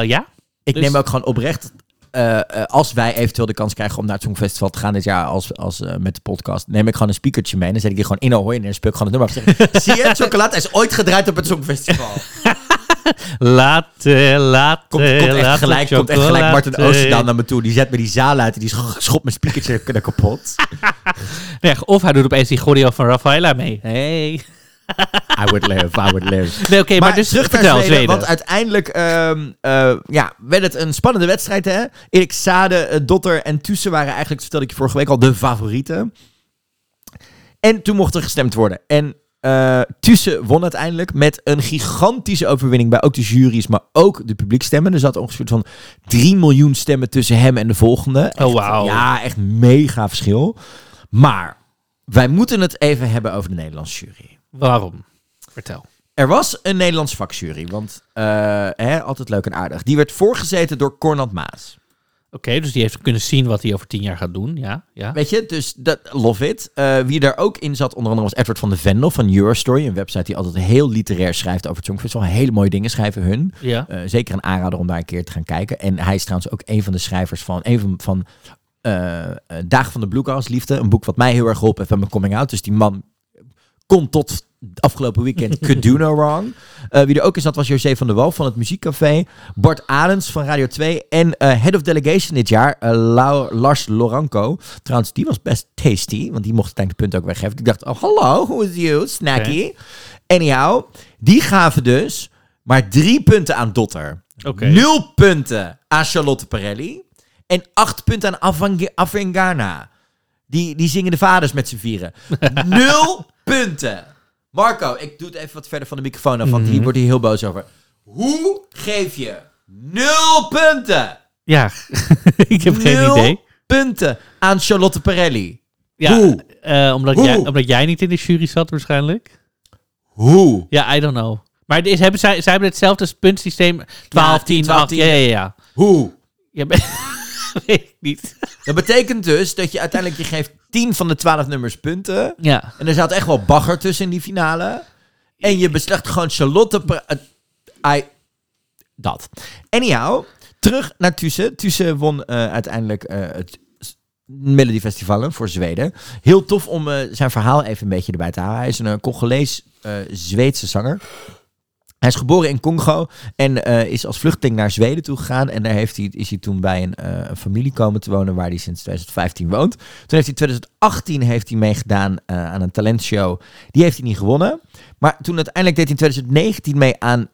ja? Ik Dus- neem ook gewoon oprecht, eh, eh, als wij eventueel de kans krijgen om naar het Songfestival te gaan dit jaar als, als, met de podcast, neem ik gewoon een speakertje mee en dan zet ik die gewoon in Ahoy en dan speel ik gewoon het nummer af. Zie je, Chocolate is ooit gedraaid op het Songfestival. Latte, latte, Komt, komt, echt gelijk, komt echt gelijk. Martin Oosterdaal naar me toe. Die zet me die zaal uit en die sch- schopt mijn speakertje er kapot. Nee, of hij doet opeens die choreo van Rafaela mee. Hey. I would live, I would live. Nee, oké, maar, dus terug naar vertel, Zweden, Zweden. Want uiteindelijk ehm, eh, ja, werd het een spannende wedstrijd. Hè? Erik Sade, eh, Dotter en Tussen waren eigenlijk, vertelde ik je vorige week al, de favorieten. En toen mocht er gestemd worden. En eh Tussen won uiteindelijk met een gigantische overwinning bij ook de jury's, maar ook de publiekstemmen. Er zat ongeveer van 3 miljoen stemmen tussen hem en de volgende. Echt, Oh, wauw. Ja, echt mega verschil. Maar wij moeten het even hebben over de Nederlandse jury. Waarom? Vertel. Er was een Nederlands vakjury, want eh, hè, altijd leuk en aardig. Die werd voorgezeten door Cornald Maas. Oké, dus die heeft kunnen zien wat hij over tien jaar gaat doen. Ja, ja. Weet je, dus dat, love it. Eh, wie daar ook in zat, onder andere was Edward van de Vendel van Eurostory. Een website die altijd heel literair schrijft over het Songfestival. Hele mooie dingen schrijven hun. ja. Eh, zeker een aanrader om daar een keer te gaan kijken. En hij is trouwens ook een van de schrijvers van, een van, van eh, Dagen van de Bluegrass Liefde. Een boek wat mij heel erg geholpen heeft bij mijn coming out. Dus die man kon tot afgelopen weekend could do no wrong. Eh, wie er ook in zat was José van der Wal van het Muziekcafé. Bart Adens van Radio 2. En eh, Head of Delegation dit jaar, eh, Lau- Lars Loranco. Trouwens, die was best tasty, want die mocht de punt ook weggeven. Ik dacht, oh hallo, who is you? Snacky. Anyhow, die gaven dus maar drie punten aan Dotter. Nul punten aan Charlotte Perelli. En acht punten aan Avengana. Die, die zingen de vaders met z'n vieren. Nul punten. Marco, ik doe het even wat verder van de microfoon af, want hier wordt hij heel boos over. Hoe geef je nul punten? Ja, ik heb geen Nul idee. punten aan Charlotte Perelli. Ja, Hoe? eh, omdat, Hoe? Jij, omdat jij niet in de jury zat waarschijnlijk. Hoe? Ja, I don't know. Maar het is, hebben, zij, zij hebben hetzelfde puntsysteem. 12, Ja, 10, 12, 8. 10. Ja, ja, ja. Hoe? ja weet ik niet. Dat betekent dus dat je uiteindelijk, je geeft 10 van de 12 nummers punten. Ja. En er zat echt wel bagger tussen in die finale. En je beslecht gewoon Charlotte. Eh, I, dat. Anyhow, terug naar Tussen. Tussen won eh, uiteindelijk eh, het Melody Festival voor Zweden. Heel tof om zijn verhaal even een beetje erbij te halen. Hij is een Congolees Zweedse zanger. Hij is geboren in Congo en eh, is als vluchteling naar Zweden toe gegaan. En daar heeft hij, is hij toen bij een, eh, een familie komen te wonen waar hij sinds 2015 woont. Toen heeft hij in 2018 heeft hij meegedaan eh, aan een talentshow. Die heeft hij niet gewonnen. Maar toen uiteindelijk deed hij in 2019 mee aan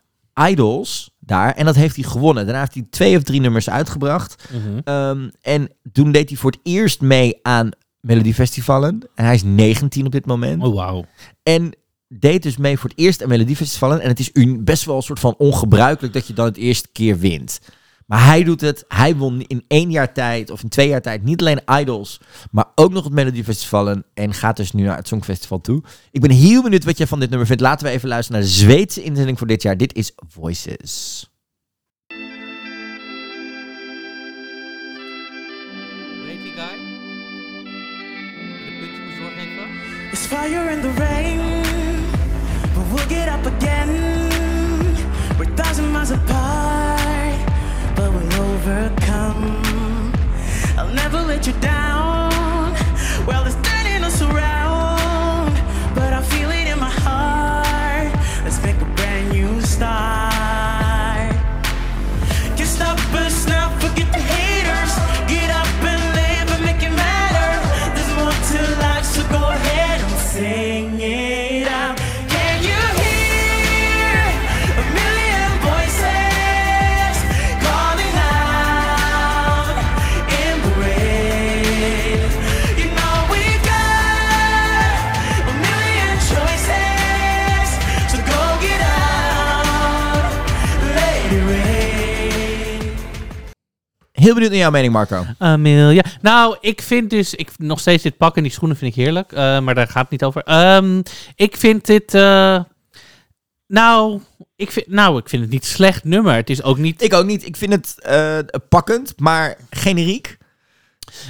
Idols daar. En dat heeft hij gewonnen. Daarna heeft hij twee of drie nummers uitgebracht. Mhm. Ehm, en toen deed hij voor het eerst mee aan Melody Festivalen. En hij is 19 op dit moment. Oh, wauw. En deed dus mee voor het eerst aan Melodiefestivalen. En het is un- best wel een soort van ongebruikelijk dat je dan het eerste keer wint. Maar hij doet het. Hij won in één jaar tijd of in twee jaar tijd niet alleen Idols, maar ook nog het Melodiefestivalen. En gaat dus nu naar het Songfestival toe. Ik ben heel benieuwd wat jij van dit nummer vindt. Laten we even luisteren naar de Zweedse inzending voor dit jaar. Dit is Voices. It's fire in the rain, get up again. We're thousand miles apart, but we'll overcome. I'll never let you down. Heel benieuwd naar jouw mening, Marco. Amelia. Nou, ik vind dus... Ik, nog steeds dit pak en die schoenen vind ik heerlijk. eh, maar daar gaat het niet over. Ehm, ik vind dit... eh, nou, ik vind, nou, ik vind het niet slecht nummer. Het is ook niet... Ik ook niet. Ik vind het eh, pakkend, maar generiek.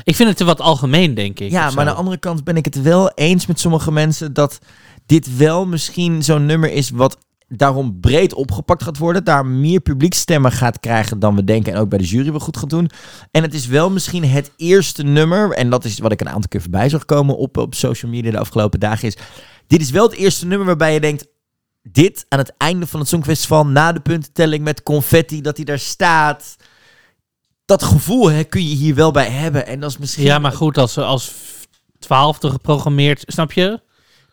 Ik vind het te wat algemeen, denk ik. Ja, maar aan de andere kant ben ik het wel eens met sommige mensen dat dit wel misschien zo'n nummer is wat daarom breed opgepakt gaat worden. Daar meer publiekstemmen gaat krijgen dan we denken. En ook bij de jury wel goed gaat doen. En het is wel misschien het eerste nummer. En dat is wat ik een aantal keer voorbij zag komen op, op social media de afgelopen dagen. Is dit is wel het eerste nummer waarbij je denkt. Dit aan het einde van het Songfestival, na de puntentelling met confetti, dat hij daar staat. Dat gevoel hè, kun je hier wel bij hebben. En dat is misschien. Ja, maar goed, als, als twaalfde geprogrammeerd, snap je?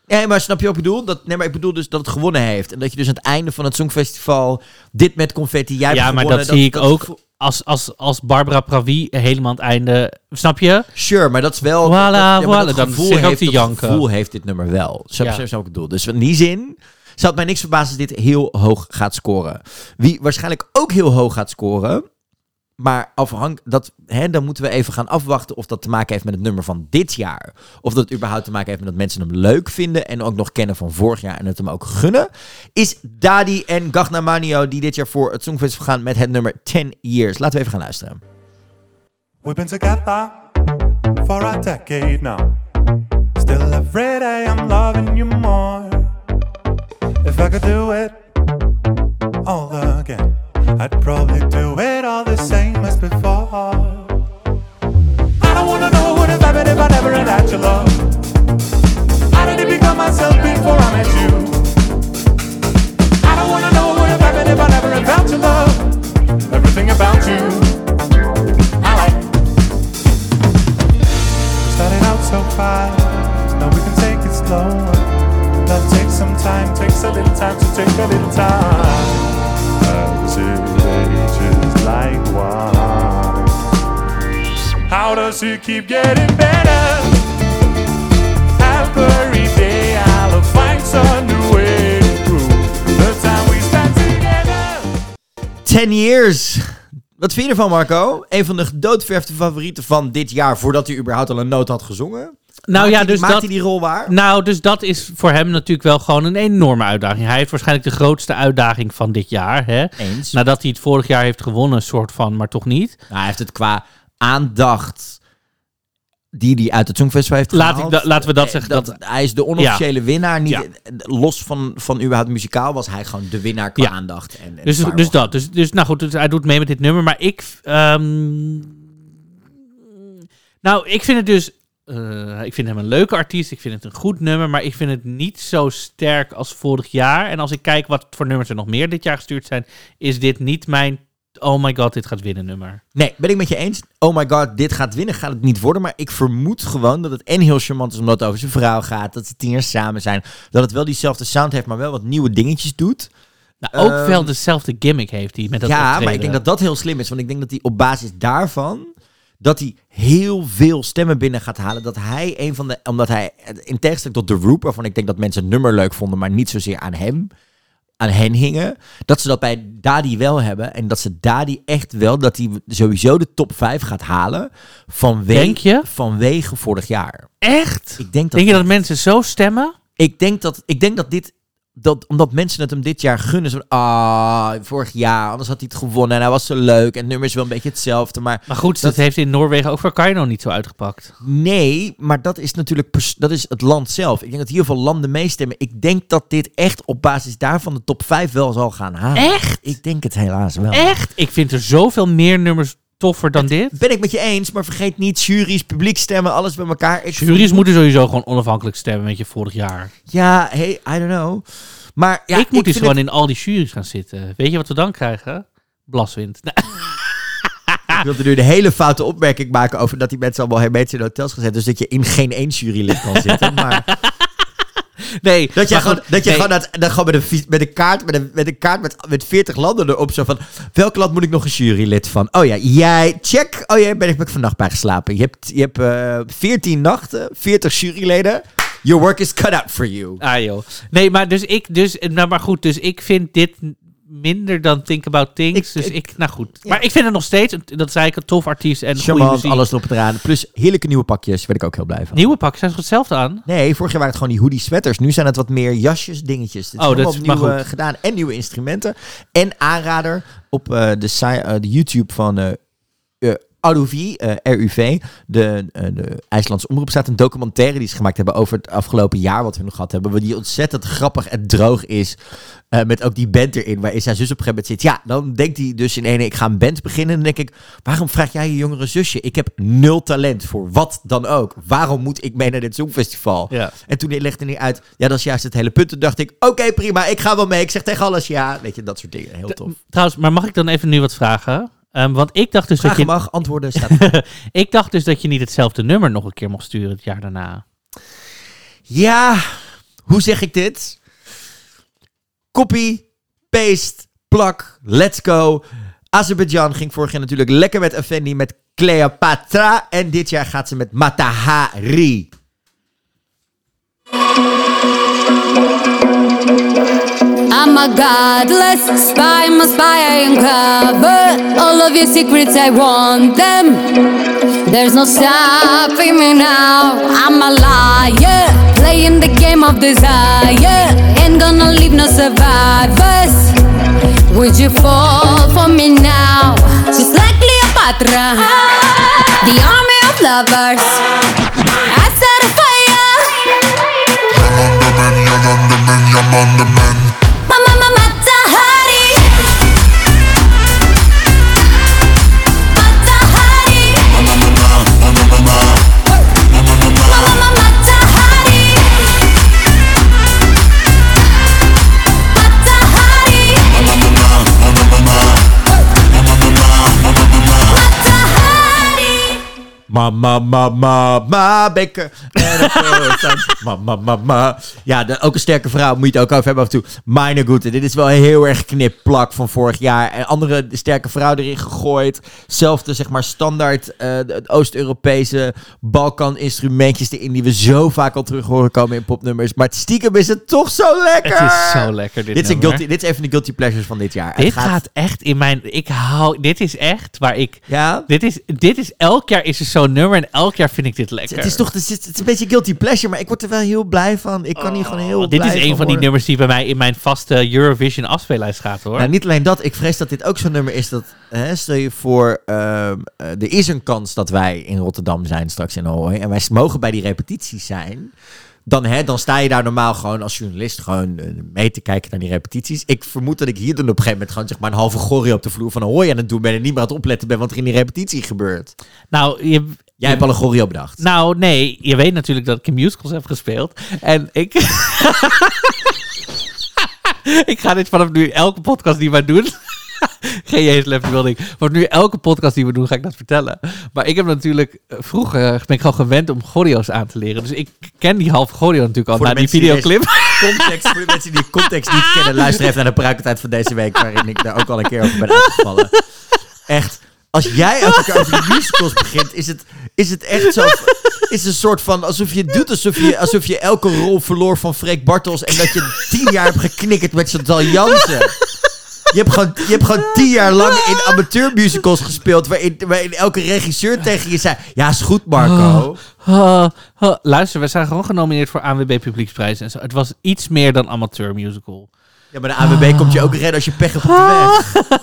Nee, maar snap je wat ik bedoel? Dat, nee, maar ik bedoel dus dat het gewonnen heeft. En dat je dus aan het einde van het Songfestival dit met confetti, jij hebt ja, maar dat, zie ik ook als, als, als Barbara Pravi helemaal aan het einde, snap je? Sure, maar dat is wel... Voilà, dat, ja, voilà, dat dan gevoel ook heeft, dat gevoel heeft dit nummer wel. Snap je wat ik bedoel? Dus in die zin zou het mij niks verbazen als dit heel hoog gaat scoren. Wie waarschijnlijk ook heel hoog gaat scoren... Maar afhank dat, hè, dan moeten we even gaan afwachten of dat te maken heeft met het nummer van dit jaar. Of dat het überhaupt te maken heeft met dat mensen hem leuk vinden en ook nog kennen van vorig jaar en het hem ook gunnen. Is Dadi en Gagna Manio die dit jaar voor het Songfestival gaan met het nummer 10 Years. Laten we even gaan luisteren. We've been together for a decade now. Still every day I'm loving you more. If I could do it all again, I'd probably do it all the same as before. I don't wanna know what would have happened if I never had your love. I didn't become myself before I met you. Keep getting better? Every day I'll find some new way the time we spend together. 10 years. Wat vind je ervan, Marco? Een van de gedoodverfde favorieten van dit jaar, voordat hij überhaupt al een noot had gezongen. Nou Maakt ja, hij- dus maakt dat, hij die rol waar? nou, dus dat is voor hem natuurlijk wel gewoon een enorme uitdaging. Hij heeft waarschijnlijk de grootste uitdaging van dit jaar. Hè? Eens. Nadat hij het vorig jaar heeft gewonnen, soort van, maar toch niet. Nou, hij heeft het qua aandacht die hij uit het Songfestival heeft Laat ik gehaald. da- laten we dat eh, zeggen, Dat, hij is de onofficiële winnaar. Niet, Ja. Los van, van überhaupt muzikaal was hij gewoon de winnaar qua Ja. aandacht. En, en Dus, dus dat. Dus, dus nou goed, dus hij doet mee met dit nummer. Maar ik. ehm, nou, ik vind het dus. eh, ik vind hem een leuke artiest. Ik vind het een goed nummer. Maar ik vind het niet zo sterk als vorig jaar. En als ik kijk wat voor nummers er nog meer dit jaar gestuurd zijn. Is dit niet mijn. Oh my god, dit gaat winnen nummer. Nee, ben ik met je eens. Oh my god, dit gaat winnen, gaat het niet worden. Maar ik vermoed gewoon dat het en heel charmant is omdat het over zijn vrouw gaat. Dat ze tien jaar samen zijn. Dat het wel diezelfde sound heeft, maar wel wat nieuwe dingetjes doet. Nou, ook Ehm, wel dezelfde gimmick heeft hij met dat ja, maar ik denk dat dat heel slim is. Want ik denk dat hij op basis daarvan... dat hij heel veel stemmen binnen gaat halen. Dat hij een van de... Omdat hij, in tegenstelling tot The Roop... waarvan ik denk dat mensen het nummer leuk vonden... maar niet zozeer aan hem... aan hen hingen... dat ze dat bij Dadi wel hebben. En dat ze Dadi echt wel... dat hij sowieso de top 5 gaat halen... vanwege, Denk je? vanwege vorig jaar. Echt? Ik denk dat Denk je dat mensen zo stemmen? ik denk dat, ik denk dat dit. Dat, omdat mensen het hem dit jaar gunnen. Zo, ah, vorig jaar, anders had hij het gewonnen. En hij was zo leuk. En het nummer is wel een beetje hetzelfde. Maar Maar goed, dat, Dat- heeft in Noorwegen ook voor Kaino niet zo uitgepakt. nee, maar dat is natuurlijk dat is het land zelf. Ik denk dat heel veel landen meestemmen. Ik denk dat dit echt op basis daarvan de top 5 wel zal gaan halen. Echt? Ik denk het helaas wel. Echt? Ik vind er zoveel meer nummers toffer dan dit. Ben ik met je eens, maar vergeet niet juries, publiek stemmen, alles bij elkaar. Ik Juries moeten sowieso gewoon onafhankelijk stemmen met je vorig jaar. Ja, hey, I don't know. Maar ja, ik moet dus gewoon het- in al die juries gaan zitten. Weet je wat we dan krijgen? Blaswind. Ik wilde nu de hele foute opmerking maken over dat die mensen allemaal hermetisch in hotels gezet. Dus dat je in geen één jurylid kan zitten. Maar Nee, dat je gewoon, dat je nee. gewoon, dat, dat gewoon met, een, met een kaart, met een, met een kaart met, met 40 landen erop zo van. Welk land moet ik nog een jurylid van? Oh ja, jij, check. Oh ja, ben ik, ben ik vannacht bij geslapen. Je hebt, je hebt eh 14 nachten, 40 juryleden. Your work is cut out for you. Ah joh. Nee, maar dus ik, dus, nou maar goed, dus ik vind dit minder dan Think About Things. Ik- dus ik- ik, nou goed. Maar ik vind het nog steeds, dat zei ik, een tof artiest en Charmant, alles erop en eraan. Plus heerlijke nieuwe pakjes, werd ik ook heel blij van. Nieuwe pakken, zijn ze hetzelfde aan? Nee, vorig jaar waren het gewoon die hoodie sweaters. Nu zijn het wat meer jasjes, dingetjes. Dit Oh, dat is maar opnieuw goed. eh, gedaan. En nieuwe instrumenten. En aanrader op eh, de, eh, de YouTube van eh eh, RUV, de, de IJslandse omroep, staat een documentaire die ze gemaakt hebben over het afgelopen jaar wat we nog gehad hebben. Die ontzettend grappig en droog is. eh, met ook die band erin, waarin zijn zus op een gegeven moment zit. Ja, dan denkt hij dus in ene, ik ga een band beginnen. En dan denk ik, waarom vraag jij je jongere zusje? Ik heb nul talent voor wat dan ook. Waarom moet ik mee naar dit Songfestival? Ja. En toen legde hij uit, ja, dat is juist het hele punt. Toen dacht ik, oké, prima, ik ga wel mee. Ik zeg tegen alles ja. Weet je, dat soort dingen. Heel tof. Trouwens, maar mag ik dan even nu wat vragen? Ehm, want ik dacht dus dat Vragen je... mag, antwoorden staat. ik dacht dus dat je niet hetzelfde nummer nog een keer mocht sturen het jaar daarna. ja, hoe zeg ik dit? Copy, paste, plak, let's go. Azerbeidzjan ging vorig jaar natuurlijk lekker met Effendi, met Cleopatra. En dit jaar gaat ze met Matahari. I'm a godless spy, my spy, I uncover all of your secrets, I want them. There's no stopping me now. I'm a liar, playing the game of desire. Ain't gonna leave no survivors. Would you fall for me now? Just like Cleopatra. The army of lovers. I set a fire. Mama, Mama, mama, ma, bekker. En een croissant. Mama, mama. Ja, de, ook een sterke vrouw. Moet je het ook over hebben af en toe. Meine Goede, dit is wel heel erg knipplak van vorig jaar. En andere sterke vrouw erin gegooid. Zelfde, zeg maar, standaard eh, Oost-Europese Balkan-instrumentjes erin... die we zo vaak al terug horen komen in popnummers. Maar het stiekem is het toch zo lekker. Het is zo lekker, dit Dit, is guilty, dit is even de guilty pleasures van dit jaar. Dit Het gaat... echt in mijn... Ik hou... Dit is echt waar ik... Ja? Dit is, dit is... Elk jaar is er zo'n nummer en elk jaar vind ik dit lekker. Het is toch het is, het is een beetje guilty pleasure, maar ik word er wel heel blij van. Ik kan hier gewoon heel Oh, dit blij is een van die nummers die bij mij in mijn vaste Eurovision afspeellijst gaat, hoor. Nou, niet alleen dat, ik vrees dat dit ook zo'n nummer is dat, hè, stel je voor, ehm, eh, er is een kans dat wij in Rotterdam zijn straks in Ahoy en wij mogen bij die repetities zijn. Dan, hè, dan sta je daar normaal gewoon als journalist gewoon eh, mee te kijken naar die repetities. Ik vermoed dat ik hier dan op een gegeven moment gewoon zeg maar een halve gorie op de vloer van Ahoy aan het doen ben en niet meer aan het opletten ben wat er in die repetitie gebeurt. Nou, je, Jij hebt al een gorie bedacht. nou, nee. Je weet natuurlijk dat ik in musicals heb gespeeld. En ik... ik ga dit vanaf nu elke podcast die wij doen... Geen Jezus Left Building. Want nu elke podcast die we doen, ga ik dat vertellen. Maar ik heb natuurlijk... eh, Vroeger ben ik gewoon gewend om choreo's aan te leren. Dus ik ken die halve choreo natuurlijk al Voor na die videoclip. Context, voor de mensen die de context niet kennen, luister even naar de pruikentijd van deze week, waarin ik daar ook al een keer over ben uitgevallen. Echt, als jij elke keer over die musicals begint, is het, is het echt zo... Is een soort van, alsof je doet alsof je, alsof je elke rol verloor van Freek Bartels en dat je tien jaar hebt geknikkerd met Chantal Jansen. Je hebt, gewoon, je hebt gewoon tien jaar lang in amateurmusicals gespeeld, waarin, waarin elke regisseur tegen je zei, ja is goed Marco. Ah, ah. Luister, we zijn gewoon genomineerd voor ANWB Publieksprijs en zo. Het was iets meer dan amateur musical. Ja, maar de AWB komt je ook redden als je pech hebt op de weg.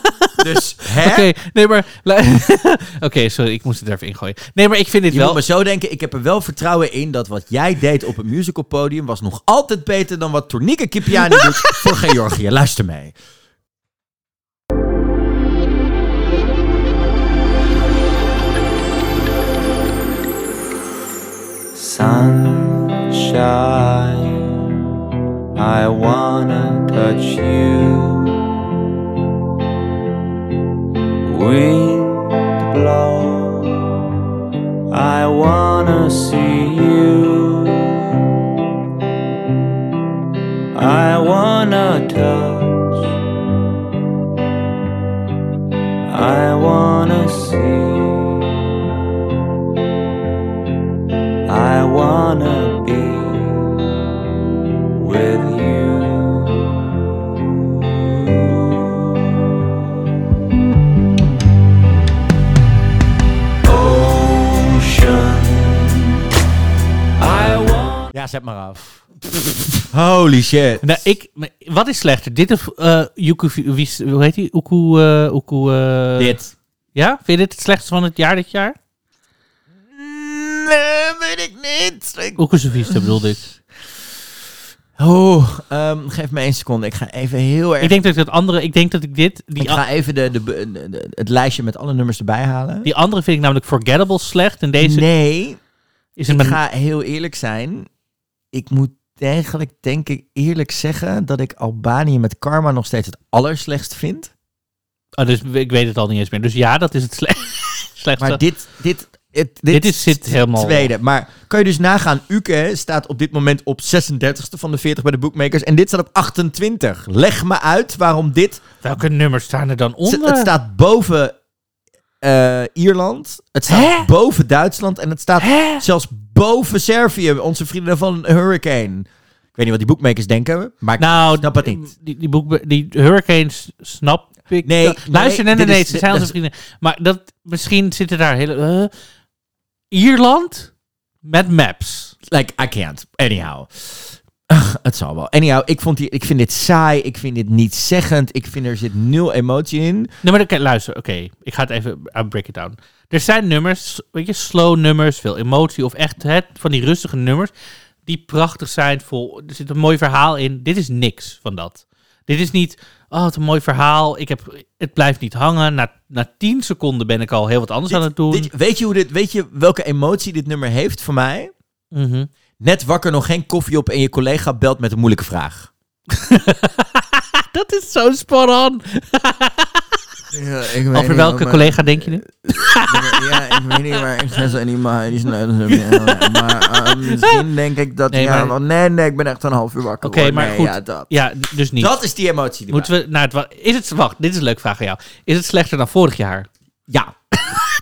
Dus, hè? Oké, nee, maar... Oké, sorry, ik moest het er even ingooien. Nee, maar ik vind dit Je wel... moet me zo denken, ik heb er wel vertrouwen in dat wat jij deed op een musicalpodium was nog altijd beter dan wat Tornike Kipiani doet voor Georgië. Luister mee. Sunshine, I wanna touch you. Wind blow, I wanna see you. I wanna touch. I wanna see. Maar af. Holy shit. Nou, ik, wat is slechter? Dit of Yuku, wie, hoe heet die? Uku, Uku, eh, Dit. Ja? Vind je dit het slechtste van het jaar dit jaar? Nee, weet ik niet. Ik- Uku bedoelde ik. Oh, geef me één seconde. Ik ga even heel erg... Ik denk dat ik dat andere, ik denk dat ik dit, die, ik ga even de, de, de- de- het lijstje met alle nummers erbij halen. die andere vind ik namelijk Forgettable slecht. En deze nee, is ik ga heel eerlijk zijn. Ik moet eigenlijk, denk ik, eerlijk zeggen dat ik Albanië met Karma nog steeds het allerslechtst vind. oh, dus ik weet het al niet eens meer. Dus ja, dat is het sle slechtste. Maar dit, dit, het, Dit is- zit helemaal- tweede. Maar kan je dus nagaan, Uke staat op dit moment op 36e van de 40 bij de bookmakers. En dit staat op 28. Leg me uit waarom dit... Welke nummers staan er dan onder? het staat boven eh, Ierland. Het staat Hè? boven Duitsland. En het staat Hè? zelfs boven Servië. Onze vrienden van Hurricane. Ik weet niet wat die bookmakers denken. Maar ik Nou, snap het niet. Die, die, boek, die Hurricanes snap ik. Nee. Luister, nee, nee, nee, ze zijn onze vrienden. Maar dat, misschien zitten daar hele... eh, Ierland met maps. Like, I can't. Anyhow. Ugh, Het zal wel. Anyhow, ik, vond die, ik vind dit saai. Ik vind dit niet zeggend. Ik vind er zit nul emotie in. Nee, maar luister, oké. Ik ga het even uh, break it down. Er zijn nummers, weet je, slow nummers, veel emotie of echt hè, van die rustige nummers die prachtig zijn. Vol, er zit een mooi verhaal in. Dit is niks van dat. Dit is niet, oh, het is een mooi verhaal. Ik heb, het blijft niet hangen. Na, na tien seconden ben ik al heel wat anders aan het doen. Dit- weet, je hoe dit, weet je welke emotie dit nummer heeft voor mij? Mhm. Net wakker, nog geen koffie op en je collega belt met een moeilijke vraag. Dat is zo spot on. Ja, ik Over welke collega denk je nu? Ja, ik weet niet waar ik ga zo niet maar die heb. Maar eh, misschien denk ik dat... Nee, ja, maar- nee, nee, ik ben echt een half uur wakker. Oké, hoor. maar Nee, goed. Ja, dat. Ja, dus niet. dat is die emotie. Die Moeten we naar het... wa- Is het... Wacht, dit is een leuke vraag aan jou. Is het slechter dan vorig jaar? Ja,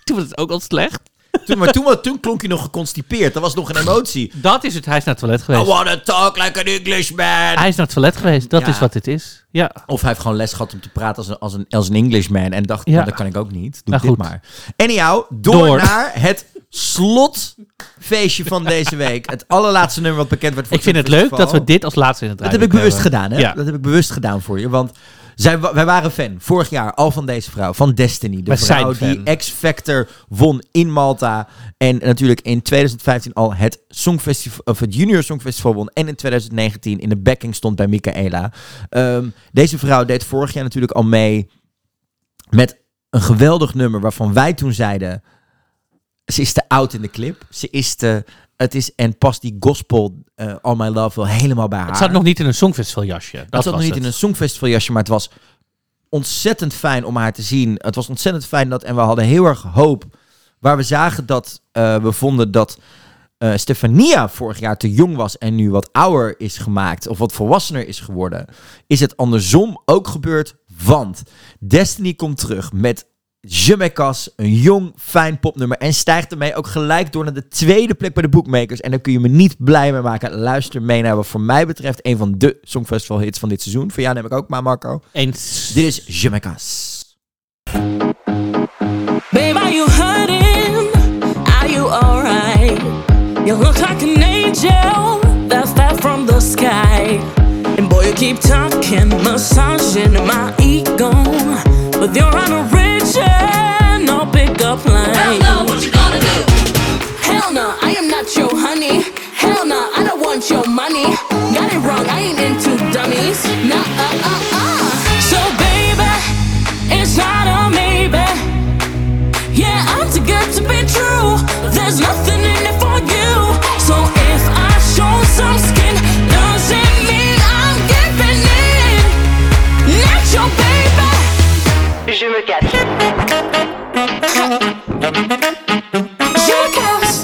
Toen was het ook al slecht. Toen, maar toen, toen klonk je nog geconstipeerd. Dat was nog een emotie. Dat is het. Hij is naar het toilet I geweest. wanna talk like an Englishman. Hij is naar het toilet geweest. Dat Ja. is wat dit is. Ja. Of hij heeft gewoon les gehad om te praten als een, als een, als een Englishman. En dacht, Ja. nou, dat kan ik ook niet. Doe Nou, dit goed. maar. Anyhow, door, Door. naar het slotfeestje van deze week. Het allerlaatste nummer wat bekend werd voor Ik vind het leuk dat we dit als laatste in het Dat heb ik bewust hebben. gedaan, hè? Ja. Dat heb ik bewust gedaan voor je. Want zij, wij waren fan vorig jaar al van deze vrouw, van Destiny. De vrouw die. X-Factor won in Malta. En natuurlijk in 2015 al het, Songfestival, of het Junior Songfestival won. En in 2019 in de backing stond bij Michaela. Ehm, deze vrouw deed vorig jaar natuurlijk al mee met een geweldig nummer waarvan wij toen zeiden... Ze is te oud in de clip. Ze is te... Het is, en past die gospel eh, All My Love wel helemaal bij haar. Het zat nog niet in een songfestival jasje. Dat Het zat nog niet het. in een songfestivaljasje, maar het was ontzettend fijn om haar te zien. Het was ontzettend fijn dat, en we hadden heel erg hoop, waar we zagen dat eh, we vonden dat eh, Stefania vorig jaar te jong was en nu wat ouder is gemaakt, of wat volwassener is geworden, is het andersom ook gebeurd. Want Destiny komt terug met Je me Cas, een jong, fijn popnummer. En stijgt ermee ook gelijk door naar de tweede plek bij de bookmakers. En daar kun je me niet blij mee maken. Luister mee naar wat voor mij betreft een van de Songfestival hits van dit seizoen. Voor jou neem ik ook maar, Marco. Eens. Dit is Je me Cas. Babe, are you hurting? Are you alright? You look like an angel that fell from the sky. And boy, you keep talking, massaging my ego. But you're on a want your money. Got it wrong, I ain't into dummies. Nah, uh, uh, uh. So, baby, it's not a maybe. Yeah, I'm too good to be true. There's nothing in it for you. So if I show some skin, doesn't mean I'm giving in. Not your baby. Je me cache. You cause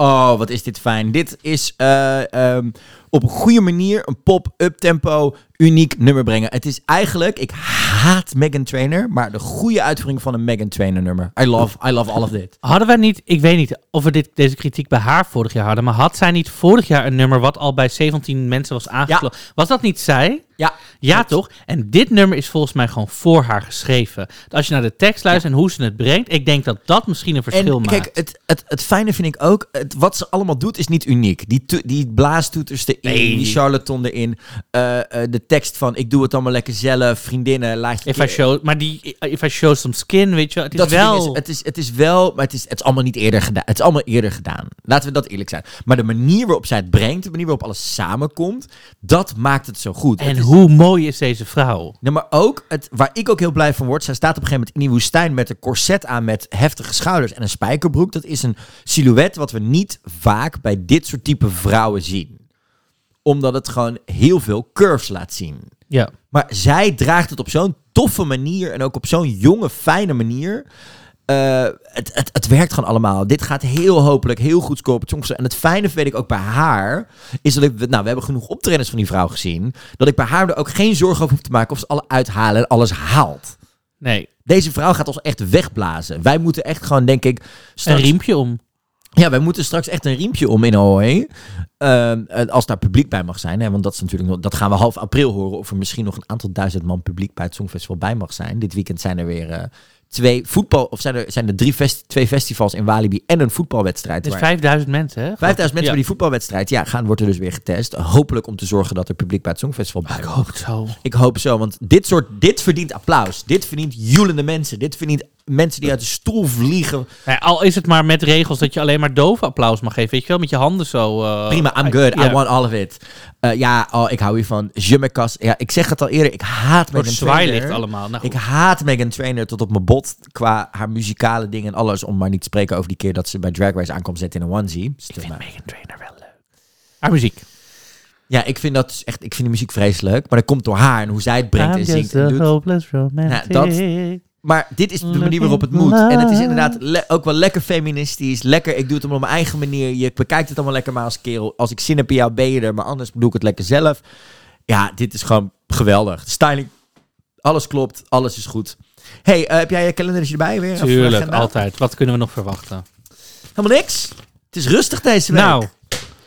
oh, wat is dit fijn. Dit is eh, ehm, op een goede manier een pop-up tempo uniek nummer brengen. Het is eigenlijk, ik haat Megan Trainer, maar de goede uitvoering van een Megan Trainer nummer. I love, I love all of dit. Hadden wij niet, ik weet niet of we dit, deze kritiek bij haar vorig jaar hadden, maar had zij niet vorig jaar een nummer wat al bij 17 mensen was aangesloten? Was dat niet zij? Ja, Ja, toch? En dit nummer is volgens mij gewoon voor haar geschreven. Als je naar de tekst luistert en hoe ze het brengt, ik denk dat dat misschien een verschil en maakt. kijk, het, het, het fijne vind ik ook, het, wat ze allemaal doet is niet uniek. Die, die blaastoeters erin, Nee. die charlatan erin, eh, eh, de tekst van ik doe het allemaal lekker zelf, vriendinnen, laat je... If I show, maar die, if I show some skin, weet je, het is dat wel... is- het, is, het is wel, maar het is, het is allemaal niet eerder gedaan. Het is allemaal eerder gedaan. Laten we dat eerlijk zijn. Maar de manier waarop zij het brengt, de manier waarop alles samenkomt, dat maakt het zo goed. en Het is- hoe mooi is deze vrouw? Nee, maar ook, het, waar ik ook heel blij van word, zij staat op een gegeven moment in die woestijn met een corset aan met heftige schouders en een spijkerbroek. Dat is een silhouet wat we niet vaak bij dit soort type vrouwen zien. Omdat het gewoon heel veel curves laat zien. Ja. Maar zij draagt het op zo'n toffe manier en ook op zo'n jonge, fijne manier. Eh, het, het, het werkt gewoon allemaal. Dit gaat heel hopelijk heel goed scoren op het Songfestival. En het fijne weet ik ook bij haar, is dat ik... Nou, we hebben genoeg optredens van die vrouw gezien. Dat ik bij haar er ook geen zorgen over hoef te maken of ze alle uithalen en alles haalt. Nee, Deze vrouw gaat ons echt wegblazen. Wij moeten echt gewoon, denk ik... een riempje om. Ja, wij moeten straks echt een riempje om in Ahoy. Ehm, eh, als daar publiek bij mag zijn. Hè, want dat, is natuurlijk nog, dat gaan we half april horen. Of er misschien nog een aantal duizend man publiek bij het Songfestival bij mag zijn. Dit weekend zijn er weer eh, twee voetbal... Of zijn er, zijn er drie twee festivals in Walibi en een voetbalwedstrijd. Dus waar- 5000 mensen, hè? 5000 mensen Ja. bij die voetbalwedstrijd. Ja, gaan, wordt er dus weer getest. Hopelijk om te zorgen dat er publiek bij het Songfestival bij Ik hoop zo. Ik hoop zo, want dit soort, dit verdient applaus. Dit verdient joelende mensen. Dit verdient mensen die uit de stoel vliegen. Ja, al is het maar met regels dat je alleen maar dove applaus mag geven. Weet je wel, met je handen zo. eh, Prima, I'm good. I want all of it. Eh, ja, oh, ik hou hiervan. Je me kas. Ja, ik zeg het al eerder. Ik haat Door Megan Trainor. allemaal. Nou. Ik haat Megan Trainer tot op mijn bot qua haar muzikale dingen en alles. Om maar niet te spreken over die keer dat ze bij Drag Race aankomt zetten in een onesie. Ik vind Megan Trainer wel leuk. Haar muziek. Ja, ik vind dat echt. Ik vind de muziek vreselijk, maar dat komt door haar en hoe zij het brengt en zingt en doet. Nou, dat- Maar dit is de manier waarop het moet. En het is inderdaad ook wel lekker feministisch. Lekker, ik doe het op mijn eigen manier. Je bekijkt het allemaal lekker maar als kerel. Als ik zin heb in jou, ben je er. Maar anders doe ik het lekker zelf. Ja, dit is gewoon geweldig. Styling, alles klopt. Alles is goed. hey, eh, heb jij je kalendertje erbij weer? Of Tuurlijk, altijd. Wat kunnen we nog verwachten? Helemaal niks. Het is rustig deze week. Nou,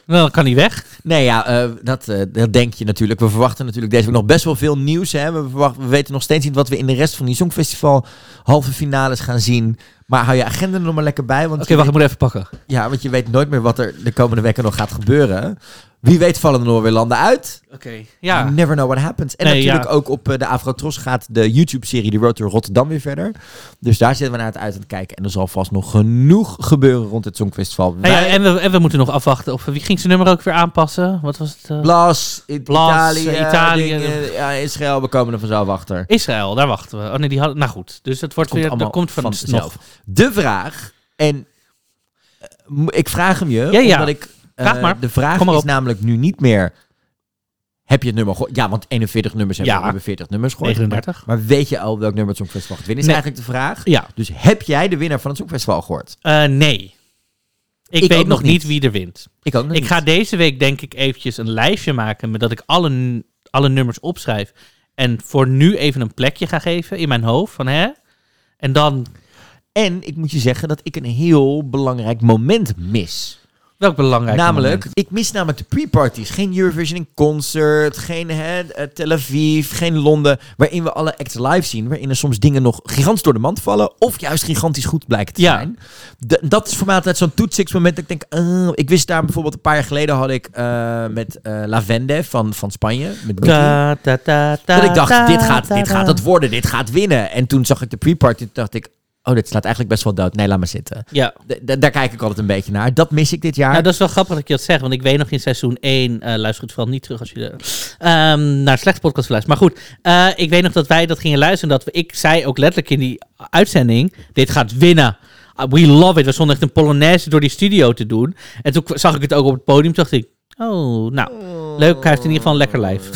dan kan hij weg. Nee, ja, eh, dat, eh, dat denk je natuurlijk. We verwachten natuurlijk deze week nog best wel veel nieuws. Hè? We, verwachten, we weten nog steeds niet wat we in de rest van die Songfestival halve finales gaan zien. Maar hou je agenda er nog maar lekker bij. Want Oké, wacht, ik moet even pakken. Ja, want je weet nooit meer wat er de komende weken nog gaat gebeuren. Wie weet vallen er nog weer landen uit. Oké, You ja. never know what happens. En Nee, natuurlijk ja. ook op eh, de Afrotros gaat de YouTube-serie The Road to Rotterdam weer verder. Dus daar zitten we naar het uit aan het kijken. En er zal vast nog genoeg gebeuren rond het Songfestival. Ja, en, we, en we moeten nog afwachten. Of, wie ging zijn nummer ook weer aanpassen? Wat was het? eh? Blas, I- Blas, Italië, eh, Italië. dingen, ja, Israël, we komen er vanzelf achter. Israël, daar wachten we. Oh nee, die hadden. Nou goed, dus het wordt Komt weer. Dat komt van vanzelf. De vraag, en eh, ik vraag hem je, Ja, ja. omdat ik... eh, Vraag maar. De vraag maar is namelijk nu niet meer... Heb je het nummer gehoord? Ja, want 41 nummers hebben Ja. we hebben 40 nummers gehoord. 39. Maar, maar weet je al welk nummer het Songfestival gaat winnen? Is Nee. eigenlijk de vraag. Ja. Dus heb jij de winnaar van het Songfestival gehoord? Eh, nee. Ik, weet nog niet wie er wint. Ik ook nog Ik niet. ga deze week denk ik eventjes een lijstje maken met dat ik alle, alle nummers opschrijf. En voor nu even een plekje ga geven in mijn hoofd. Van, hè? En dan, En ik moet je zeggen dat ik een heel belangrijk moment mis. welk belangrijk namelijk, moment? ik mis namelijk de pre-parties. Geen Eurovision in concert, geen hè, eh, Tel Aviv, geen Londen. Waarin we alle acts live zien. Waarin er soms dingen nog gigantisch door de mand vallen. Of juist gigantisch goed blijken te Ja. zijn. De- dat is voor mij altijd zo'n toetsingsmoment. Dat ik denk, eh, ik wist daar bijvoorbeeld een paar jaar geleden had ik eh, met eh Lavende van, van Spanje. Met Dat ik dacht, dit gaat, dit gaat het worden, dit gaat winnen. En toen zag ik de pre-party, dacht ik, oh, dit slaat eigenlijk best wel dood. Nee, laat maar zitten. Ja. D- daar kijk ik altijd een beetje naar. Dat mis ik dit jaar. Nou, dat is wel grappig dat je dat zegt, want ik weet nog in seizoen 1, eh luister het vooral niet terug als je de, ehm, naar slecht podcast luistert. Maar goed, eh, ik weet nog dat wij dat gingen luisteren, dat we, ik zei ook letterlijk in die uitzending, dit gaat winnen. Uh, we love it. We stonden echt een polonaise door die studio te doen. En toen zag ik het ook op het podium, toen dacht ik, oh, nou, leuk, hij heeft in ieder geval een lekker lijf.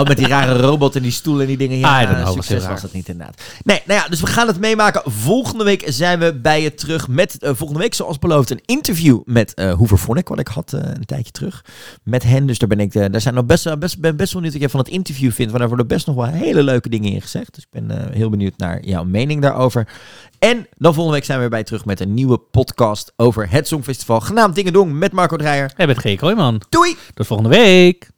Oh, met die rare robot en die stoel en die dingen. Ja, was heel succes was dat niet inderdaad. Nee, nou ja, dus we gaan het meemaken. Volgende week zijn we bij je terug met, eh, volgende week zoals beloofd, een interview met eh Hoever Vonnek, wat ik had eh, een tijdje terug. Met hen, dus daar ben ik, daar zijn nog best, wel- best, ben best wel benieuwd wat jij van het interview vindt, want daar worden best nog wel hele leuke dingen in gezegd. Dus ik ben heel benieuwd naar jouw mening daarover. En dan volgende week zijn we weer bij je terug met een nieuwe podcast over het Songfestival, genaamd Dingedong met Marco Dreyer. Jij bent G. Kooijman. Doei! Tot volgende week.